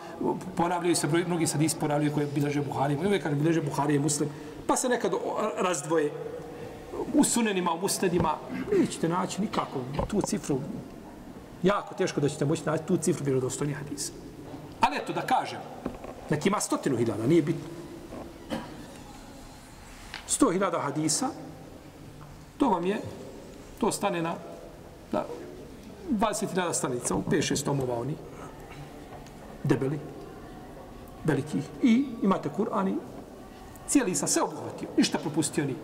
ponavljaju se broj, mnogi hadisi ponavljaju koje bilaže Buhari, i uvijek kaže bilaže i muslim, pa se nekad razdvoje u sunenima, u musnedima, nećete naći nikako tu cifru. Jako teško da ćete moći naći tu cifru vjerodostojnih hadisa. Ali eto da kažem, neki ima stotinu hiljada, nije bitno. Sto hiljada hadisa, to vam je, to stane na, na 20.000 stanica, 5-6 tomova oni, debeli, veliki. I imate Kur'an i cijeli sa sve obuhvatio, ništa propustio ni.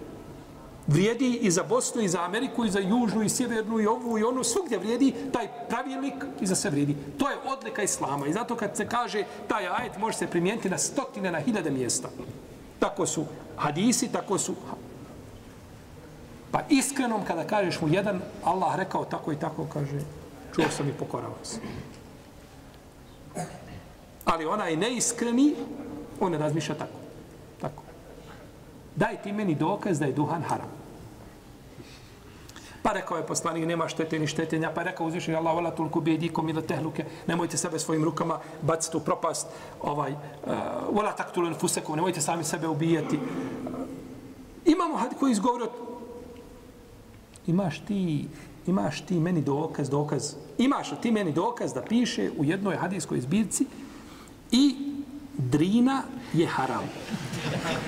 vrijedi i za Bosnu, i za Ameriku, i za Južnu, i Sjevernu, i ovu, i onu, svugdje vrijedi taj pravilnik i za sve vrijedi. To je odlika Islama. I zato kad se kaže taj ajet može se primijeniti na stotine, na hiljade mjesta. Tako su hadisi, tako su... Pa iskrenom kada kažeš mu jedan, Allah rekao tako i tako, kaže, čuo sam i pokoravao se. Ali onaj neiskreni, on ne razmišlja tako. Tako. Daj ti meni dokaz da je duhan haram. Pa rekao je poslanik, nema štete ni štetenja, pa rekao uzvišenje Allah, vola tulku bijedikom ili tehluke, nemojte sebe svojim rukama baciti u propast, ovaj, eh, uh, vola taktulen fusekom, nemojte sami sebe ubijati. Imamo had koji izgovori imaš ti, imaš ti meni dokaz, dokaz, imaš ti meni dokaz da piše u jednoj hadijskoj zbirci i drina je haram.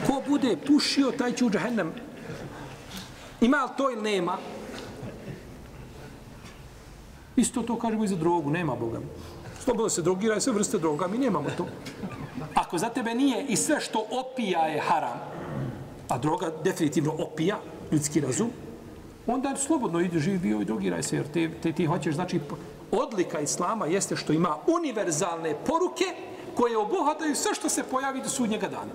Ko bude pušio, taj će u džahennem. Ima li to ili nema? Isto to kažemo i za drogu, nema Boga. Slobodno se drogira i sve vrste droga, mi nemamo to. Ako za tebe nije i sve što opija je haram, a droga definitivno opija ljudski razum, onda slobodno ide živi i drogiraj se, jer te, te, ti hoćeš, znači, odlika Islama jeste što ima univerzalne poruke koje obuhvataju sve što se pojavi do sudnjega dana.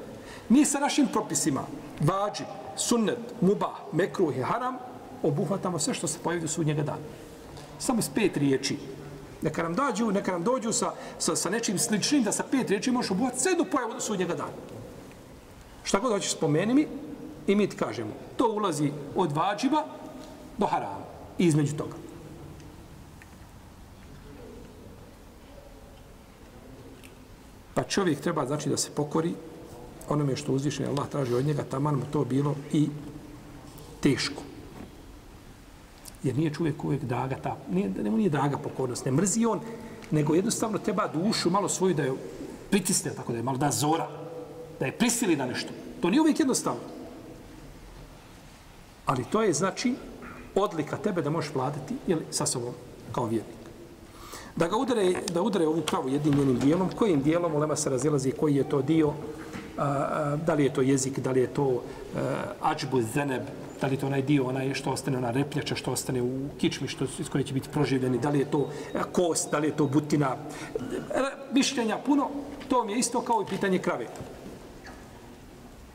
Mi sa našim propisima, vađi, sunnet, mubah, mekruh i haram, obuhvatamo sve što se pojavi do sudnjega dana. Samo s pet riječi. Neka nam dođu, neka nam dođu sa, sa, sa nečim sličnim, da sa pet riječi možeš obuhvatiti sve do pojavu do sudnjega dana. Šta god hoćeš spomeni mi, i mi ti kažemo, to ulazi od vađiba do harama. Između toga. Pa čovjek treba znači da se pokori onome što uzvišen Allah traži od njega, taman mu to bilo i teško. Jer nije čovjek uvijek daga ta, nije, ne, nije daga pokornost, ne mrzi on, nego jednostavno treba dušu malo svoju da je pritisne, tako da je malo da zora, da je prisili na nešto. To nije uvijek jednostavno. Ali to je znači odlika tebe da možeš vladati ili sa sobom kao vjernik. Da ga udare, da udare ovu pravu jednim njenim dijelom, kojim dijelom ulema se razilazi, koji je to dio, a, a, da li je to jezik, da li je to a, ađbu zeneb, da li je to onaj dio, onaj što ostane, ona repljača što ostane u kičmi, što, iz koje će biti proživljeni, da li je to kost, da li je to butina, mišljenja puno, to mi je isto kao i pitanje krave.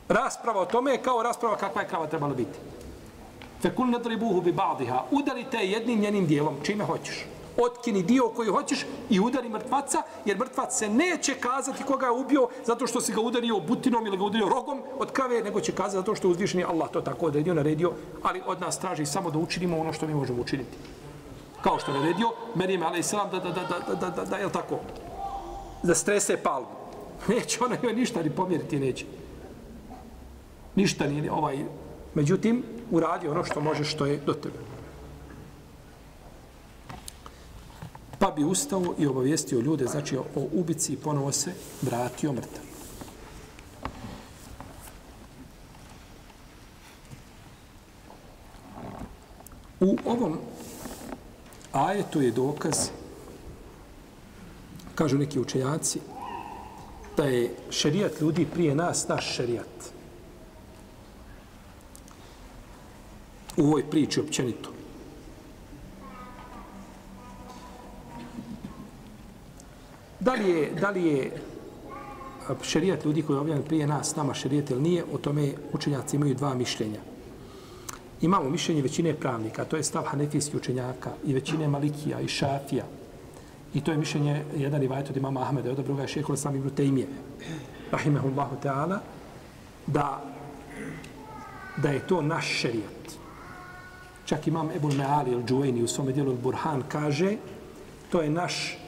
Rasprava o tome je kao rasprava kakva je krava trebala biti. Fekul nadribuhu bi ba'diha. Udarite jednim njenim dijelom, čime hoćeš. Otkini dio koji hoćeš i udari mrtvaca, jer mrtvac se neće kazati koga je ubio zato što si ga udario butinom ili ga udario rogom od krave, nego će kazati zato što je uzvišeni Allah to tako odredio, naredio, ali od nas traži samo da učinimo ono što mi možemo učiniti. Kao što je naredio, Merijem a.s. da, da, da, da, da, da, da, da, je tako, da strese palmu. Neće ona joj ništa ni pomjeriti, neće. Ništa nije ovaj. Međutim, uradi ono što može što je do tebe. Pa bi ustao i obavijestio ljude, znači o ubici i ponovo se vratio mrtav. U ovom ajetu je dokaz, kažu neki učenjaci, da je šerijat ljudi prije nas naš šerijat. U ovoj priči općenito. Da li je, da li je šerijat ljudi koji je objavljen prije nas, nama šerijat ili nije, o tome učenjaci imaju dva mišljenja. Imamo mišljenje većine pravnika, to je stav hanefijskih učenjaka i većine malikija i šafija. I to je mišljenje jedan i od imama Ahmeda, od druga je šehola sam ibn Tejmije, rahimehullahu ta'ala, da, da je to naš šerijat. Čak imam Ebul Meali ili Džuveni u svome dijelu Burhan kaže, to je naš,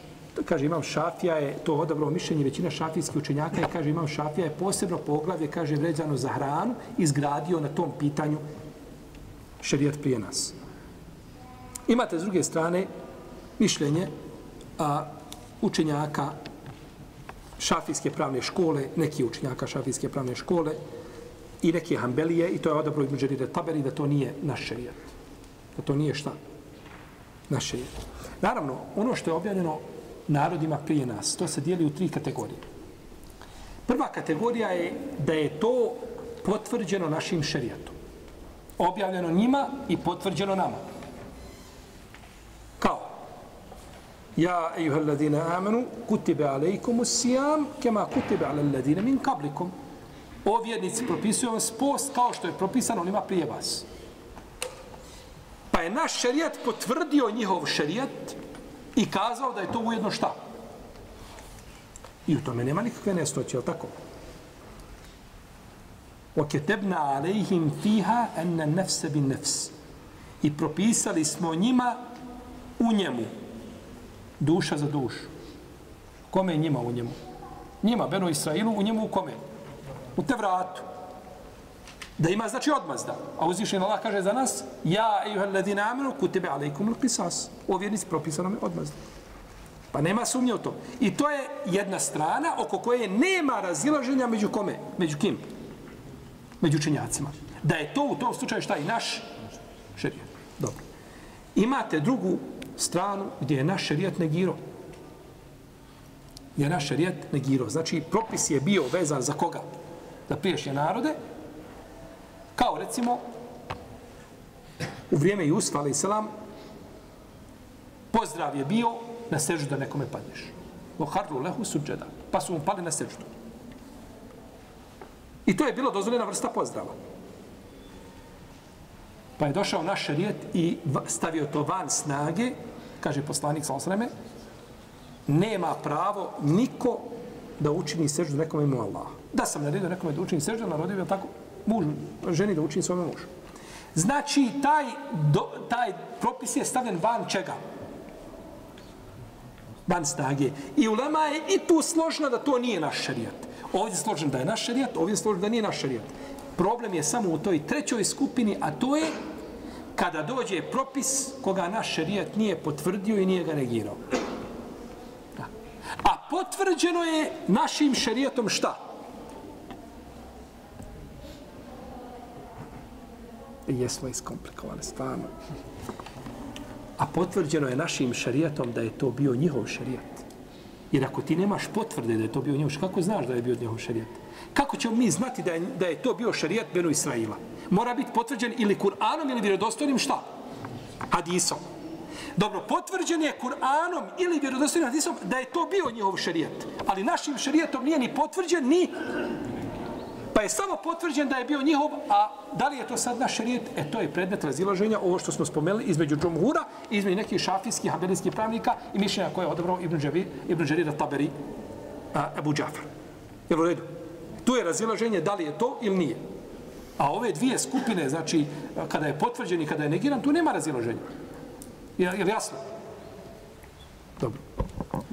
kaže imam Šafija je to odabrao mišljenje većina šafijskih učenjaka i kaže imam Šafija je posebno poglavlje, kaže vređano za hranu, izgradio na tom pitanju šerijat prije nas. Imate s druge strane mišljenje a, učenjaka šafijske pravne škole, neki učenjaka šafijske pravne škole i neke hambelije i to je odabro Ibn Đeride Taberi da to nije naš šerijat da to nije šta naše je. Naravno, ono što je objavljeno narodima prije nas, to se dijeli u tri kategorije. Prva kategorija je da je to potvrđeno našim šerijatom. Objavljeno njima i potvrđeno nama. Kao? Ja, ejuhel ladina amanu, kutibe alejkumu sijam, kema kutibe ale ladina min kablikom. O vjernici propisuju vas post kao što je propisano onima prije vas. Pa je naš šerijat potvrdio njihov šerijat i kazao da je to ujedno šta? I u tome nema nikakve nestoće, ali tako? وَكَتَبْنَا عَلَيْهِمْ فِيهَا أَنَّ النَّفْسَ بِالنَّفْسِ i propisali smo njima u njemu duša za dušu. Kome je njima u njemu? Njima, Beno Israilu, u njemu u kome? U te vratu. Da ima znači odmazda. A uzvišen Allah kaže za nas Ja, ejuhel ladina amenu, kutebe alaikum il qisas. O vjernici propisano mi odmazda. Pa nema sumnje u to. I to je jedna strana oko koje nema razilaženja među kome? Među kim? Među činjacima. Da je to u tom slučaju šta i naš šerijat. Dobro. Imate drugu stranu gdje je naš šerijat negirao. Je naš šerijat negirao. Znači, propis je bio vezan za koga? Za priješnje narode. Kao recimo, u vrijeme Jusfa, ali selam, pozdrav je bio na sežu da nekome padneš. Lo harlu lehu suđeda. Pa su mu pali na seždu. I to je bilo dozvoljena vrsta pozdrava. Pa je došao naš šarijet i stavio to van snage, kaže poslanik sa osreme, nema pravo niko da učini seždu nekome ima Allah. Da sam naredio nekome da učini seždu, narodio je tako muž, ženi da učini svome mužu. Znači, taj, do, taj propis je stavljen van čega? Van snage. I ulema je i tu složno da to nije naš šarijat. Ovdje je složen da je naš šarijat, ovdje je složen da nije naš šarijat. Problem je samo u toj trećoj skupini, a to je kada dođe propis koga naš šarijat nije potvrdio i nije ga negirao. Da. A potvrđeno je našim šarijatom šta? I jesmo iskomplikovali, stvarno. A potvrđeno je našim šarijatom da je to bio njihov šarijat. Jer ako ti nemaš potvrde da je to bio njihov šarijat, kako znaš da je bio njihov šarijat? Kako ćemo mi znati da je, da je to bio šarijat Benu Israila? Mora biti potvrđen ili Kur'anom ili vjerodostojnim šta? Hadisom. Dobro, potvrđen je Kur'anom ili vjerodostojnim hadisom da je to bio njihov šarijat. Ali našim šarijatom nije ni potvrđen, ni Pa je samo potvrđen da je bio njihov, a da li je to sad naš rijet? E, to je predmet razilaženja, ovo što smo spomenuli, između džumhura, između nekih šafijskih, haberijskih pravnika i mišljenja koje je odabrao Ibn Džavi, Ibn Džarira Taberi, a, Abu Džafar. Jel u redu? Tu je razilaženje da li je to ili nije. A ove dvije skupine, znači, kada je potvrđen i kada je negiran, tu nema razilaženja. Je, je jasno? Dobro.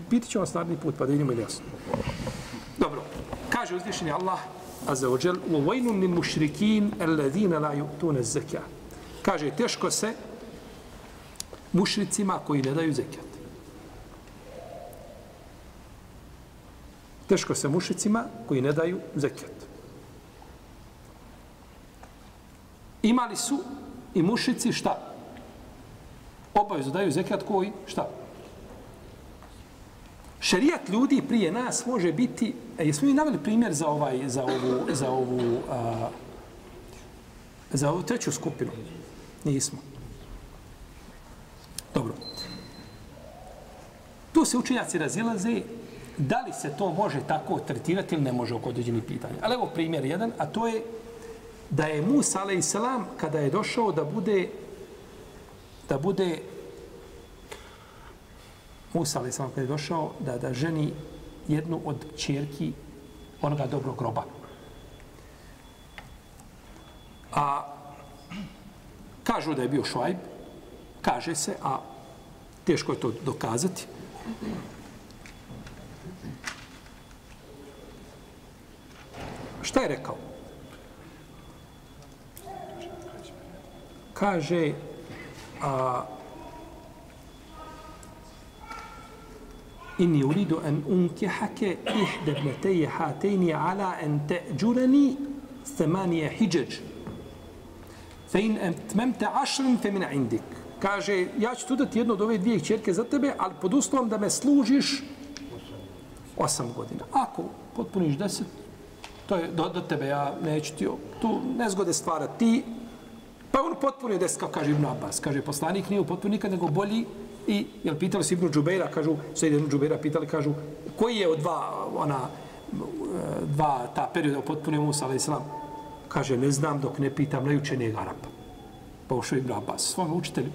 Pitit ću vas naredni put, pa da vidimo ili jasno. Dobro. Kaže uzvišenje Allah, Azza wa jal, u vajnun min mušrikin alladhina la yu'tuna zekja. Kaže, teško se mušricima koji ne daju zekat. Teško se mušricima koji ne daju zekat. Imali su i mušici šta? Obavezu daju zekat koji? Šta? Šerijat ljudi prije nas može biti, e, jesmo mi naveli primjer za ovaj za ovu za ovu a, za ovu treću skupinu. Nismo. Dobro. Tu se učenjaci razilaze da li se to može tako tretirati ili ne može oko određenih pitanja. Ali evo primjer jedan, a to je da je Musa a.s. kada je došao da bude da bude Musa ali sam kada je došao da, da ženi jednu od čerki onoga dobrog groba. A kažu da je bio švajb, kaže se, a teško je to dokazati. Šta je rekao? Kaže, a, inni uridu an unkihake ihde bneteje hatejni ala en teđurani semanije hijđeđ. Fe in etmemte ašrin fe mina indik. Kaže, ja ću tu dati jednu od ove dvije čerke za tebe, ali pod uslovom da me služiš osam godina. Ako potpuniš deset, to je do, do tebe, ja neću ti tu nezgode stvarati. Ti, pa on potpunio deset, kao kaže Ibn Abbas. Kaže, poslanik nije upotpunio nikad, nego bolji I jel pitali su Ibnu Džubeira, kažu, sve Ibnu Džubeira pitali, kažu, koji je od dva, ona, e, dva ta perioda u potpune Musa, ali islam, kaže, ne znam dok ne pitam najučenijeg Arapa. Pa ušao Ibn Abbas, svom učitelju.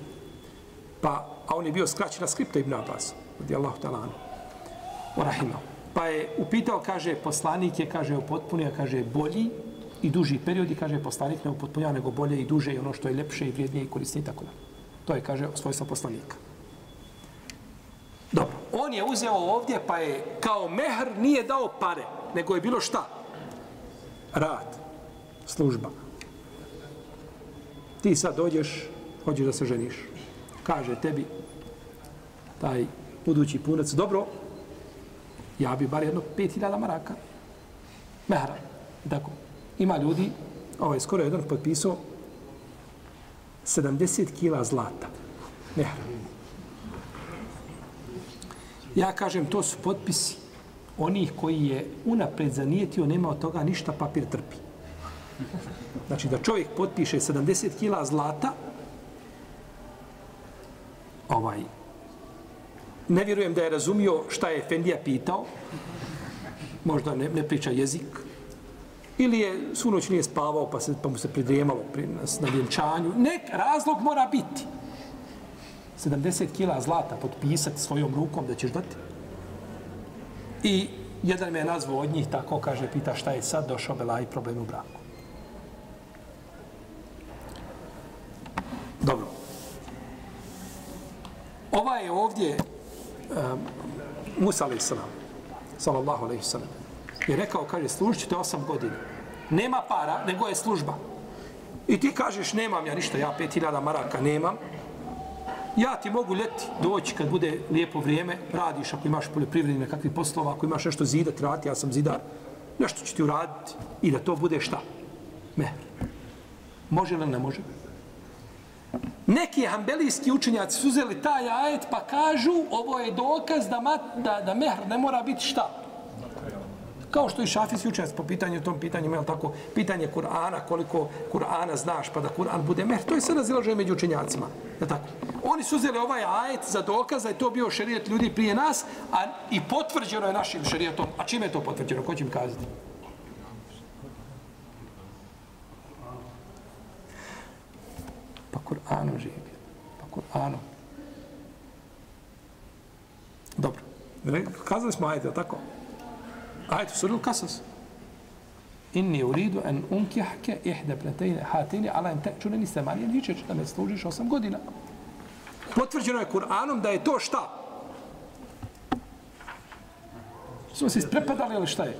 Pa, a on je bio skraćena skripta Ibn Abbas, radi Allahu talanu. O rahimao. Pa je upitao, kaže, poslanik je, kaže, upotpunio, kaže, bolji i duži period i kaže poslanik ne upotpunjava nego bolje i duže i ono što je ljepše i vrijednije i korisnije i tako da. To je, kaže, svojstvo poslanika. On je uzeo ovdje pa je kao mehr nije dao pare, nego je bilo šta? Rad. Služba. Ti sad dođeš, hoćeš da se ženiš. Kaže tebi taj budući punac, dobro, ja bi bar jedno 5000 maraka mehra. Tako. Ima ljudi, ovaj skoro jedan potpisao 70 kila zlata. Mehra. Ja kažem, to su potpisi onih koji je unapred zanijetio, nema od toga ništa, papir trpi. Znači da čovjek potpiše 70 kila zlata, ovaj, ne vjerujem da je razumio šta je Efendija pitao, možda ne, ne priča jezik, ili je svu noć nije spavao pa, se, pa mu se pridrijemalo pri, nas na vjenčanju. Nek razlog mora biti. 70 kila zlata potpisati svojom rukom da ćeš dati. I jedan me je nazvao od njih tako, kaže, pita šta je sad došao Bela i problem u braku. Dobro. Ova je ovdje um, Musa alaih sallam, sallallahu alaih sallam, je rekao, kaže, služit te osam godina. Nema para, nego je služba. I ti kažeš, nemam ja ništa, ja pet hiljada maraka nemam, ja ti mogu leti doći kad bude lijepo vrijeme, radiš ako imaš poljoprivredni nekakvi poslova, ako imaš nešto zidat, rati, ja sam zidar, nešto ću ti uraditi i da to bude šta? Mehr. Može li ne može? Neki hambelijski učenjaci su uzeli taj ajet pa kažu ovo je dokaz da, mat, da, da mehr ne mora biti šta? Kao što i Šafis jučer po pitanju tom pitanju, je tako, pitanje Kur'ana, koliko Kur'ana znaš pa da Kur'an bude mehr, to je sve razilaženje među učenjacima. Je tako? Oni su uzeli ovaj ajet za dokaz da je to bio šerijet ljudi prije nas, a i potvrđeno je našim šerijetom. A čime je to potvrđeno? Ko će mi kazati? Pa Kur'anom živi. Pa Kur'anom. Dobro. Kazali smo ajde, tako? Ajde, suril kasas. Inni uridu en unkihke ihde pletejne hatini, ala em tečune ni semanije ničeć da me služiš osam godina. Potvrđeno je Kur'anom da je to šta? Smo se isprepadali ili šta je?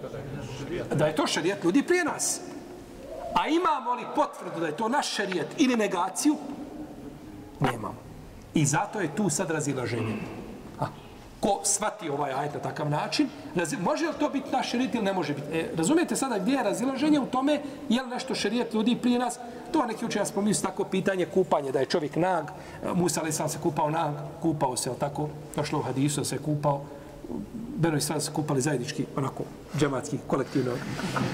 Da je to šarijet ljudi prije nas. A imamo li potvrdu da je to naš šarijet ili negaciju? Nemamo. I zato je tu sad razilaženje. Ko svati ovaj ajet na takav način, razi, može li to biti naš šarijet ili ne može biti? E, razumijete sada gdje je razilaženje u tome je li nešto šerijet ljudi prije nas? To neki učenja spominju tako pitanje kupanje, da je čovjek nag, e, Musa ali sam se kupao nag, kupao se, tako, došlo u hadisu se kupao, Beno i Sran se kupali zajednički, onako, džematski, kolektivno,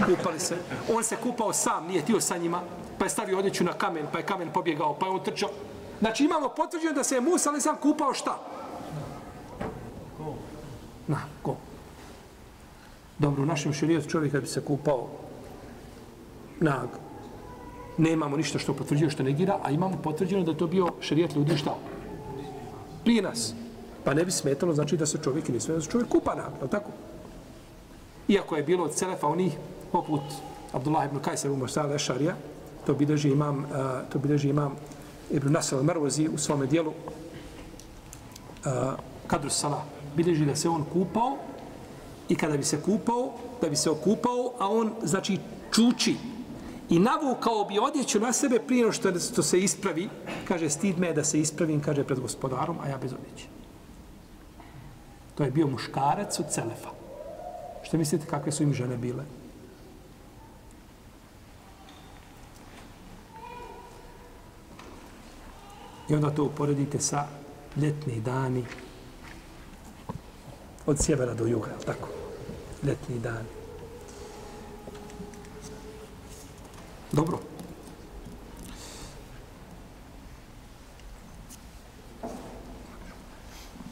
kupali se. On se kupao sam, nije tio sa njima, pa je stavio odjeću na kamen, pa je kamen pobjegao, pa je on trčao. Znači imamo potvrđeno da se je Musa ali sam kupao šta? Na, ko? Dobro, u našem širijetu čovjeka bi se kupao nag. Nemamo ništa što potvrđuje što negira, a imamo potvrđeno da to bio širijet ljudi šta? Prije nas. Pa ne bi smetalo, znači da se čovjek ne sve, da se čovjek kupa nag, tako? Iako je bilo od Selefa onih, poput Abdullah ibn Kajsa ibn Musa Ešarija, to bilježi imam, uh, to bilježi imam Ibn Nasr al-Marwazi u svome dijelu uh, Kadru Salah. Bilježi da se on kupao i kada bi se kupao, da bi se okupao, a on, znači, čuči i navukao bi odjeću na sebe prije što, što se ispravi, kaže, stid me da se ispravim, kaže, pred gospodarom, a ja bez odjeće. To je bio muškarac od Celefa. Što mislite kakve su im žene bile? I onda to uporedite sa ljetni dani od sjevera do juga, tako? Ljetni dani. Dobro.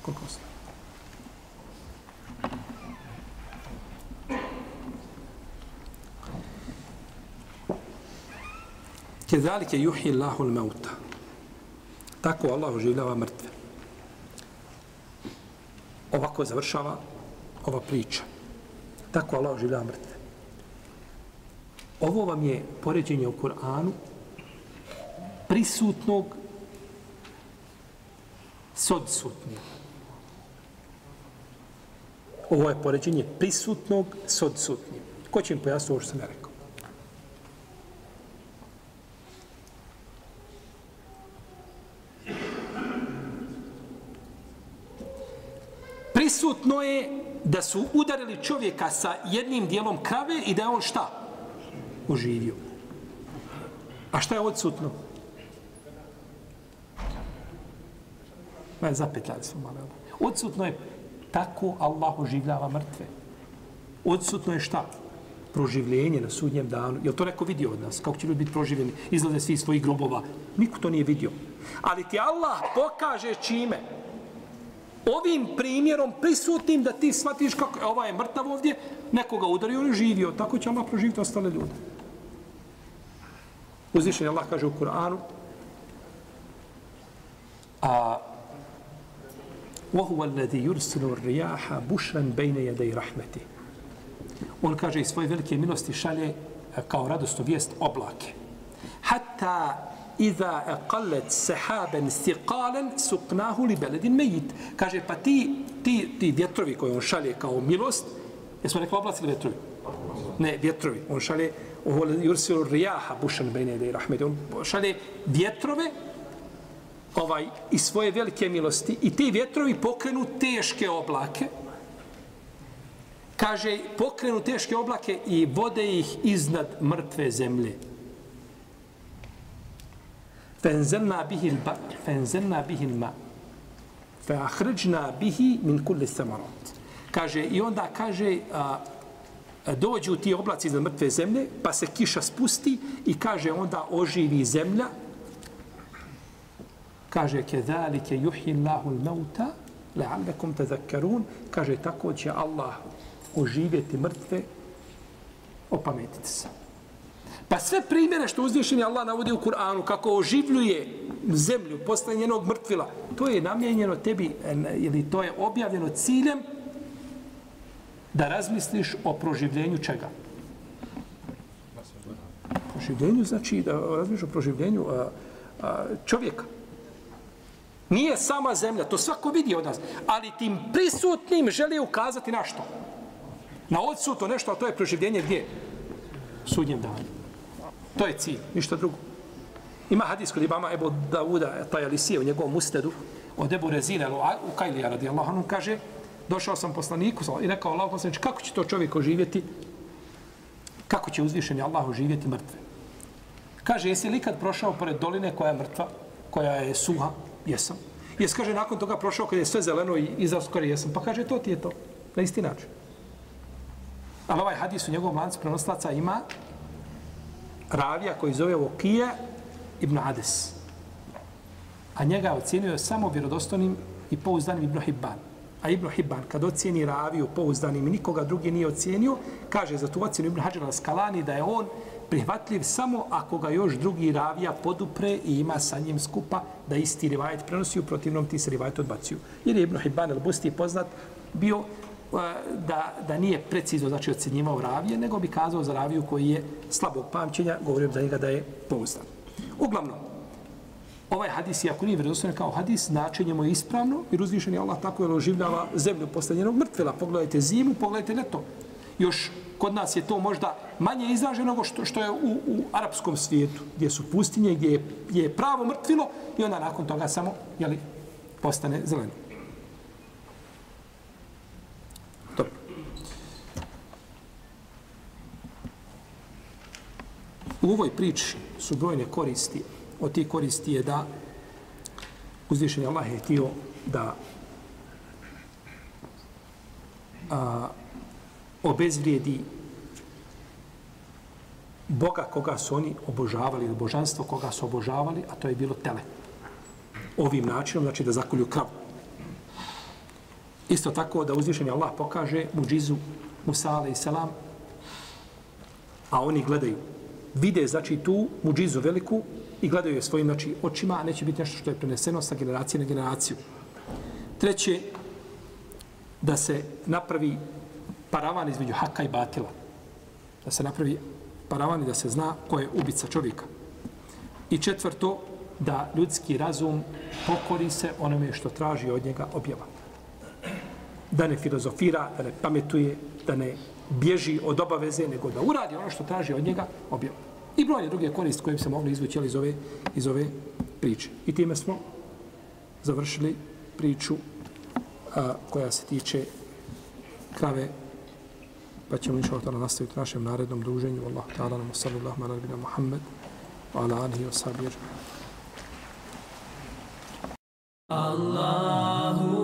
Koliko ste? Kezalike juhi Allahu l-mauta. Tako Allah oživljava mrtve. Ovako završava ova priča. Tako Allah oživljava mrtve. Ovo vam je poređenje u Kur'anu prisutnog s odsutnim. Ovo je poređenje prisutnog s odsutnim. Ko će im pojasniti ovo što sam ja rekao? Je da su udarili čovjeka sa jednim dijelom krave i da je on šta? Oživio. A šta je odsutno? Ma, zapetljali smo malo. Odsutno je tako Allah oživljava mrtve. Odsutno je šta? Proživljenje na sudnjem danu. Je to neko vidio od nas? Kako će ljudi biti proživljeni? Izlaze svi iz svojih grobova. Niko to nije vidio. Ali ti Allah pokaže čime? Ovim primjerom prisutnim da ti shvatiš kako je ovaj je mrtav ovdje, nekoga udario, on je živio. Tako će Allah proživiti ostale ljude. Uzvišen Allah kaže u Kur'anu a وهو الذي يرسل الرياح بشرا بين يدي رحمته on kaže i svoje velike milosti šalje kao radostnu vijest oblake hatta iza aqallat sahaban thiqalan suqnahu li baladin mayit kaže pa ti ti ti vjetrovi koje on šalje kao milost jesmo rekli oblaci ili vjetrovi? Ne vjetrovi. On šalje ovo yursilu riyaha bushan bayna yaday rahmeti. On šalje vjetrove ovaj i svoje velike milosti i ti vjetrovi pokrenu teške oblake. Kaže pokrenu teške oblake i vode ih iznad mrtve zemlje. فانزلنا به البحر فانزلنا به الماء فاخرجنا به من كل الثمرات kaže i onda kaže a, dođu ti oblaci iznad mrtve zemlje pa se kiša spusti i kaže onda oživi zemlja kaže kezalike yuhyi Allahu al-mauta la'allakum tadhakkarun kaže tako će Allah oživjeti mrtve opametite se pa sve primjere što uzvišeni Allah navodi u Kur'anu kako oživljuje zemlju posle njenog mrtvila to je namijenjeno tebi ili to je objavljeno ciljem da razmisliš o proživljenju čega proživljenju znači da razmišljaš o proživljenju a, a, čovjeka Nije sama zemlja, to svako vidi od nas. Ali tim prisutnim želi ukazati na što? Na odsuto nešto, a to je proživljenje gdje? Sudnjem danu. To je cilj, ništa drugo. Ima hadis kod imama Ebu Davuda, taj Alisije u njegovom ustedu, od Ebu Rezine, u Kajlija radi Allah, on kaže, došao sam poslaniku i rekao Allah, poslanič, kako će to čovjek oživjeti? Kako će uzvišeni Allah oživjeti mrtve? Kaže, jesi li kad prošao pored doline koja je mrtva, koja je suha, jesam. Jes kaže nakon toga prošao kad je sve zeleno i izao jesam. Pa kaže to ti je to. Na isti način. Ali ovaj hadis u njegovom lancu prenoslaca ima ravija koji zove Vokije ibn Ades. A njega je ocjenio samo vjerodostojnim i pouzdanim Ibn Hibban. A Ibn Hibban, kad ocjeni raviju pouzdanim i nikoga drugi nije ocjenio, kaže za tu ocjenu Ibn Hađara Skalani da je on prihvatljiv samo ako ga još drugi ravija podupre i ima sa njim skupa da isti rivajet prenosi, u protivnom ti se rivajet odbacuju. Jer je Ibn Hibban al-Busti poznat bio E, da, da nije precizno znači ocjenjivao ravije, nego bi kazao za raviju koji je slabog pamćenja, govorio za njega da je pouzdan. Uglavnom, ovaj hadis, iako nije vjerozostavljen kao hadis, značenje mu je ispravno, jer uzvišen je Allah tako je oživljava zemlju posle njenog mrtvela. Pogledajte zimu, pogledajte ljeto. Još kod nas je to možda manje izraženo nego što, što je u, u arapskom svijetu, gdje su pustinje, gdje je, gdje je pravo mrtvilo i onda nakon toga samo jeli, postane zeleno. Dobro. U ovoj priči su brojne koristi. Od tih koristi je da uzvišenje Allah je htio da a, obezvrijedi Boga koga su oni obožavali, ili božanstvo koga su obožavali, a to je bilo tele. Ovim načinom, znači da zakolju kravu. Isto tako da uzvišeni Allah pokaže muđizu Musa alaih selam, a oni gledaju. Vide, znači, tu muđizu veliku i gledaju je svojim znači, očima, a neće biti nešto što je preneseno sa generacije na generaciju. Treće, da se napravi paravan između haka i batila. Da se napravi paravan i da se zna ko je ubica čovjeka. I četvrto, da ljudski razum pokori se onome što traži od njega objava. Da ne filozofira, da ne pametuje, da ne bježi od obaveze, nego da uradi ono što traži od njega objavu. I brojne druge koriste koje bi se mogli izvući iz ove, iz ove priče. I time smo završili priču a, koja se tiče krave pa ćemo inša Allah nastaviti našem narednom druženju. Allah ta'ala nam usallu Allah man albina Muhammed wa ala alihi wa sabir. Allahu